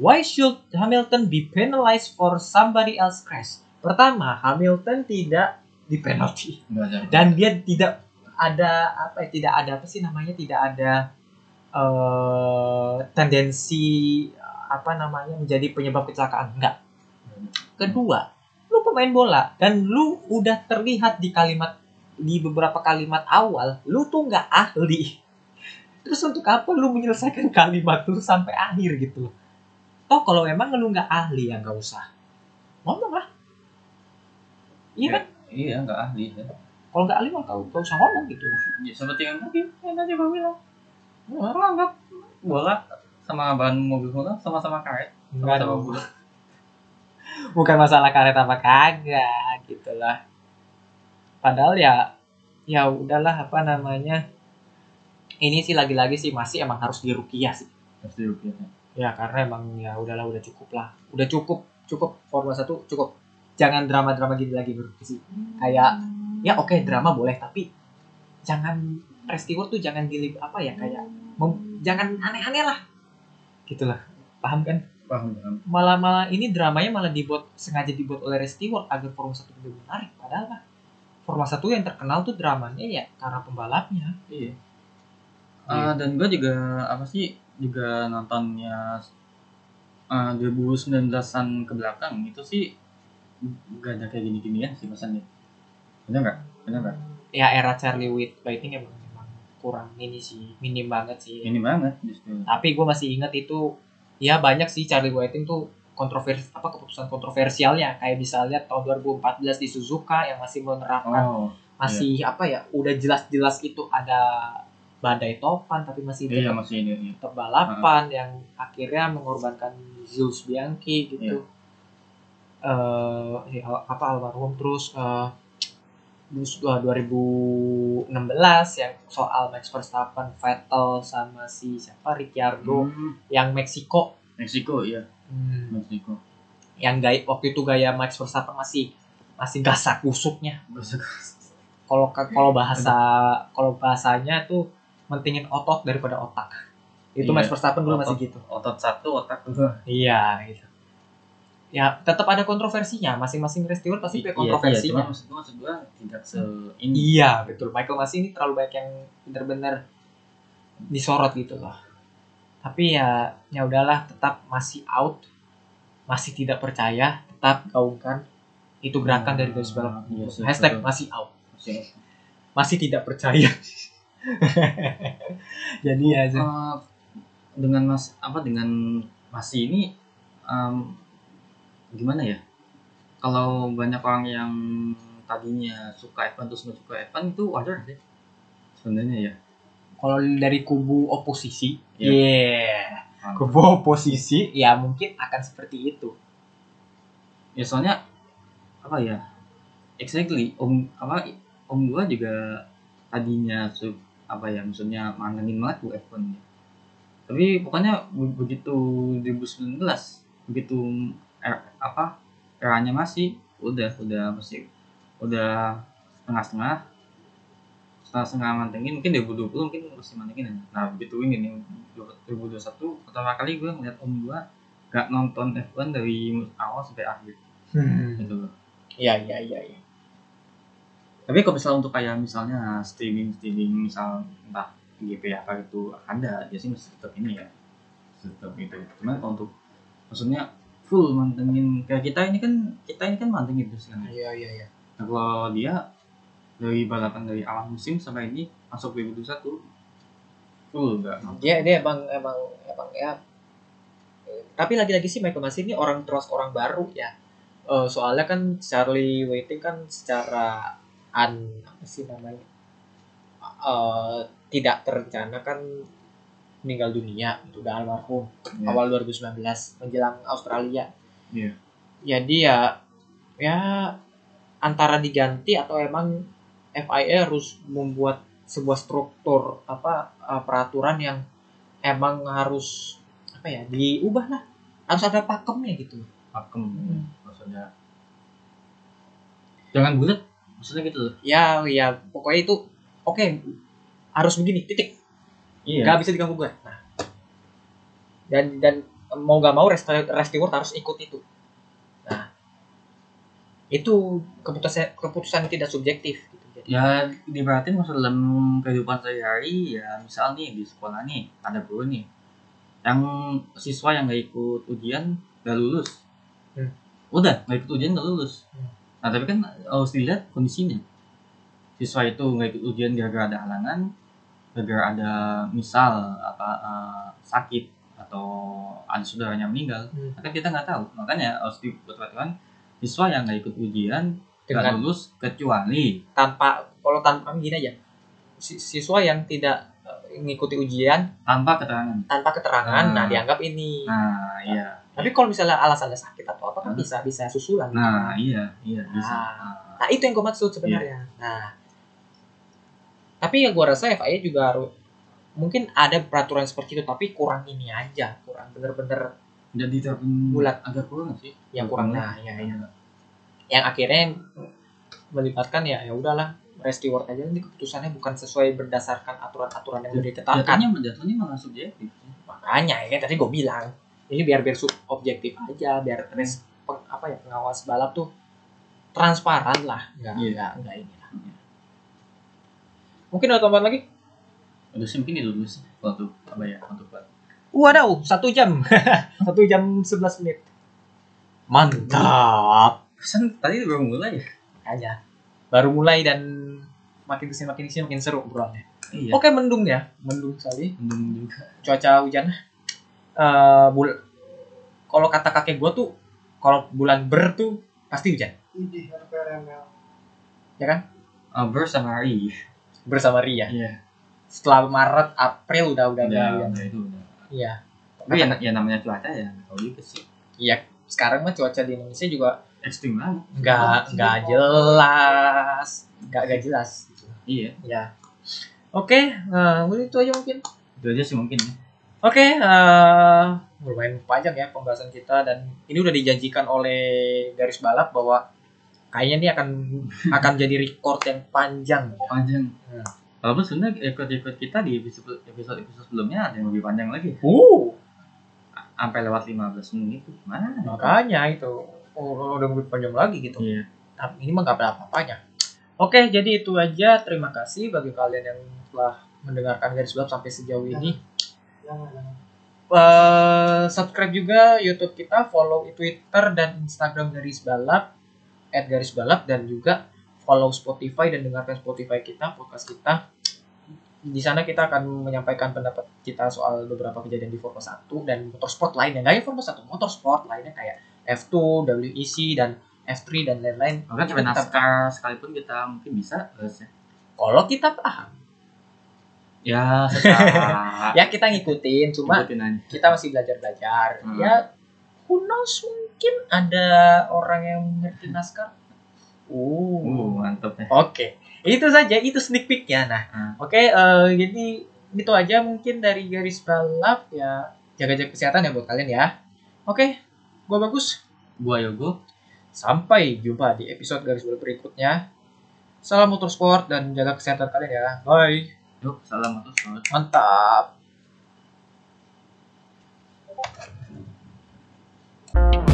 Why should Hamilton be penalized for somebody else crash? Pertama, Hamilton tidak di penalti ada. dan dia tidak ada apa ya, tidak ada apa sih namanya tidak ada eh tendensi apa namanya menjadi penyebab kecelakaan enggak. Kedua, lu pemain bola dan lu udah terlihat di kalimat di beberapa kalimat awal lu tuh nggak ahli. Terus untuk apa lu menyelesaikan kalimat lu sampai akhir gitu? Toh kalau emang lu nggak ahli ya nggak usah ngomong lah. Iya kan? Iya, enggak ahli ya. Kalau nggak ahli mah kau nggak usah ngomong gitu. Ya, seperti yang tadi, yang tadi gue bilang. Orang anggap bola sama ban mobil bola sama-sama karet, sama-sama bulat. Bukan masalah karet apa kagak gitu lah. Padahal ya ya udahlah apa namanya. Ini sih lagi-lagi sih masih emang harus dirukiah sih. Pasti rupiah. Ya karena emang ya udahlah udah cukup lah. Udah cukup cukup Formula 1 cukup. Jangan drama-drama gini lagi bro sih. Kayak ya oke drama boleh tapi jangan resteward tuh jangan di apa ya kayak mem- jangan aneh-aneh lah. Gitulah. Paham kan? Paham, paham. malah malah ini dramanya malah dibuat sengaja dibuat oleh Stewart agar Formula 1 lebih menarik padahal mah Formula 1 yang terkenal tuh dramanya ya karena pembalapnya Iya. Ah, dan gue juga apa sih juga nontonnya uh, 2019an ke belakang itu sih gak ada kayak gini-ginian sih pesannya. Bener nggak? Bener nggak? ya era Charlie Whiting emang emang kurang ini sih minim banget sih Ini banget justru. tapi gue masih ingat itu ya banyak sih Charlie Whiting tuh kontroversi apa keputusan kontroversialnya kayak misalnya tahun 2014 di Suzuka yang masih menerapkan Oh, masih apa ya udah jelas-jelas itu ada badai topan tapi masih iya tetap masih ini. Iya. tetap balapan yang akhirnya mengorbankan Zeus Bianchi gitu. eh ya, apa almarhum terus terus, eh, 2016 yang soal Max Verstappen, Vettel sama si siapa Ricciardo Hmm, yang Meksiko. Meksiko iya, Hmm, Meksiko. yang gaya waktu itu gaya Max Verstappen masih masih gasak kusuknya. Kalau kalau bahasa kalau bahasanya tuh mentingin otot daripada otak. Itu Iya, Max Verstappen dulu masih gitu. Otot satu, otak dua. Iya, gitu. Ya, tetap ada kontroversinya. Masing-masing resteward pasti punya Iya, iya, kontroversinya. cuma maksud maksud tidak se ini. Iya, betul. Michael Masi ini terlalu banyak yang benar-benar disorot gitu loh. Tapi ya, ya udahlah, tetap masih out, masih tidak percaya, tetap gaungkan itu gerakan dari garis balap. Iya sih, Hashtag betul. masih out, Masih- masih tidak percaya. Jadi ya. Eh, dengan mas apa dengan masih ini gimana ya kalau banyak orang yang tadinya suka F1 terus nggak suka F1 itu wajar sih sebenarnya ya kalau dari kubu oposisi, Iya. yeah. kubu oposisi ya mungkin akan seperti itu. ya soalnya apa ya exactly om apa om gua juga tadinya su apa ya maksudnya mantengin banget bu F1 ya. tapi pokoknya be- begitu 2019 begitu er- apa eranya masih udah udah masih udah setengah-setengah setengah setengah mantengin mungkin 2020 mungkin masih mantengin aja. Nah begitu ini nih 2021 pertama kali gue ngeliat om gue gak nonton F1 dari awal sampai akhir gitu loh. Iya iya iya. iya. Tapi kalau misalnya untuk kayak misalnya streaming streaming misal entah GP apa itu ada, dia sih masih tetap ini ya, tetap itu. Cuman kalau untuk maksudnya full mantengin kayak kita ini kan kita ini kan mantengin terus kan. Iya iya iya. Nah, kalau dia dari balapan dari awal musim sampai ini masuk 2021 full enggak Dia dia emang emang emang ya. Tapi lagi-lagi sih Michael Masi ini orang terus orang baru ya. Eh, soalnya kan Charlie Waiting kan secara an apa sih namanya eh, tidak terencana kan meninggal dunia itu udah almarhum. Iya. awal 2019 menjelang Australia. Iya. Jadi ya ya antara diganti atau emang FIA harus membuat sebuah struktur apa eh, peraturan yang emang harus apa ya diubah lah. Harus ada pakemnya gitu. Pakem maksudnya. Jangan bulat maksudnya gitu loh. Ya ya pokoknya itu oke harus begini titik iya. Nggak bisa diganggu gue. Nah. Dan dan mau nggak mau rest resteward harus ikut itu. Nah. Itu keputusan keputusan tidak subjektif gitu. Jadi ya diberatin maksud dalam kehidupan sehari-hari ya misal nih di sekolah nih ada guru nih yang siswa yang nggak ikut ujian nggak lulus. Hmm. udah nggak ikut ujian nggak lulus. Hmm. nah tapi kan harus dilihat kondisinya. Siswa itu nggak ikut ujian gara-gara ada halangan gara-gara ada misal apa eh, sakit atau ada saudaranya meninggal Hmm. kan kita nggak tahu makanya harus dibuat siswa yang nggak ikut ujian nggak lulus kecuali tanpa kalau tanpa gini aja si- siswa yang tidak eh, mengikuti ujian tanpa keterangan tanpa keterangan Hmm. nah dianggap ini nah iya tapi kalau misalnya alasannya sakit atau apa kan Hmm. bisa bisa susulan nah iya iya bisa Nah. Nah, Nah itu yang gue maksud sebenarnya. Nah, tapi yang gue rasa FIA juga harus mungkin ada peraturan seperti itu, tapi kurang ini aja, kurang bener-bener jadi Bulat. agak kurang sih yang kurang. Nah, ya, ya. Yang akhirnya melibatkan ya ya udahlah rest reward aja nanti keputusannya bukan sesuai berdasarkan aturan-aturan yang sudah ditetapkan. jatuhnya jatuhnya malah subjektif Makanya ya kan tadi gue bilang ini biar biar sub- objektif aja, biar res peng- apa ya pengawas balap tuh transparan lah, nggak Iya. nggak nggak ini. Mungkin ada tambahan lagi? udah sih mungkin itu dulu sih untuk apa ya untuk buat Waduh, satu jam. satu jam 11 menit. Mantap. pesan tadi baru mulai ya Makanya. Baru mulai dan makin ke sini makin ke sini makin seru obrolannya. iya Oke, mendung ya. Mendung sekali. mendung juga Cuaca hujan. Eh bul kalau kata kakek gua tuh kalau bulan ber tuh pasti hujan. Ya kan? Over sama hari Bersama Ria. iya Setelah Maret, April udah udah udah udah. udah. udah itu udah Iya. tapi ya, ya namanya cuaca ya tahu juga sih Iya. Sekarang mah cuaca di Indonesia juga ekstrim banget nggak nggak jelas, nggak nggak jelas. Gitu. iya Ya. Oke, nah, itu aja mungkin. itu aja sih mungkin ya Oke, eh, lumayan panjang ya pembahasan kita dan ini udah dijanjikan oleh garis balap bahwa kayaknya ini akan akan jadi record yang panjang. panjang Hmm. Walaupun sebenarnya episode kita di episode episode episode sebelumnya ada yang lebih panjang lagi Uh, sampai lewat 15 menit tuh mana makanya itu oh, udah lebih panjang lagi gitu. iya Tapi ini mah nggak ada apa-apanya. Oke, jadi itu aja. Terima kasih bagi kalian yang telah mendengarkan garis balap sampai sejauh ini. Eh, subscribe juga YouTube kita, follow Twitter dan Instagram garis balap, at garis balap dan juga follow Spotify dan dengarkan Spotify kita, podcast kita. Di sana kita akan menyampaikan pendapat kita soal beberapa kejadian di Formula 1 dan motorsport lainnya. Nggak hanya Formula 1, motorsport lainnya kayak F2, WEC, dan F3 dan lain-lain. bahkan sampai Kita- NASCAR sekalipun kita mungkin bisa bahasnya. Kalau kita paham, ya ya kita ngikutin, cuma ikutin aja kita masih belajar-belajar. Hmm. Ya, who knows mungkin ada orang yang ngerti NASCAR. uh Uh. mantap ya Oke, itu saja itu sneak peeknya. Nah, Hmm. oke, eh, jadi itu aja mungkin dari garis balap ya jaga-jaga kesehatan ya buat kalian ya. Oke, gua bagus. gua Yogo Sampai jumpa di episode garis balap berikutnya. Salam motorsport dan jaga kesehatan kalian ya. Bye. Yuk, salam motorsport. Mantap. Thank you.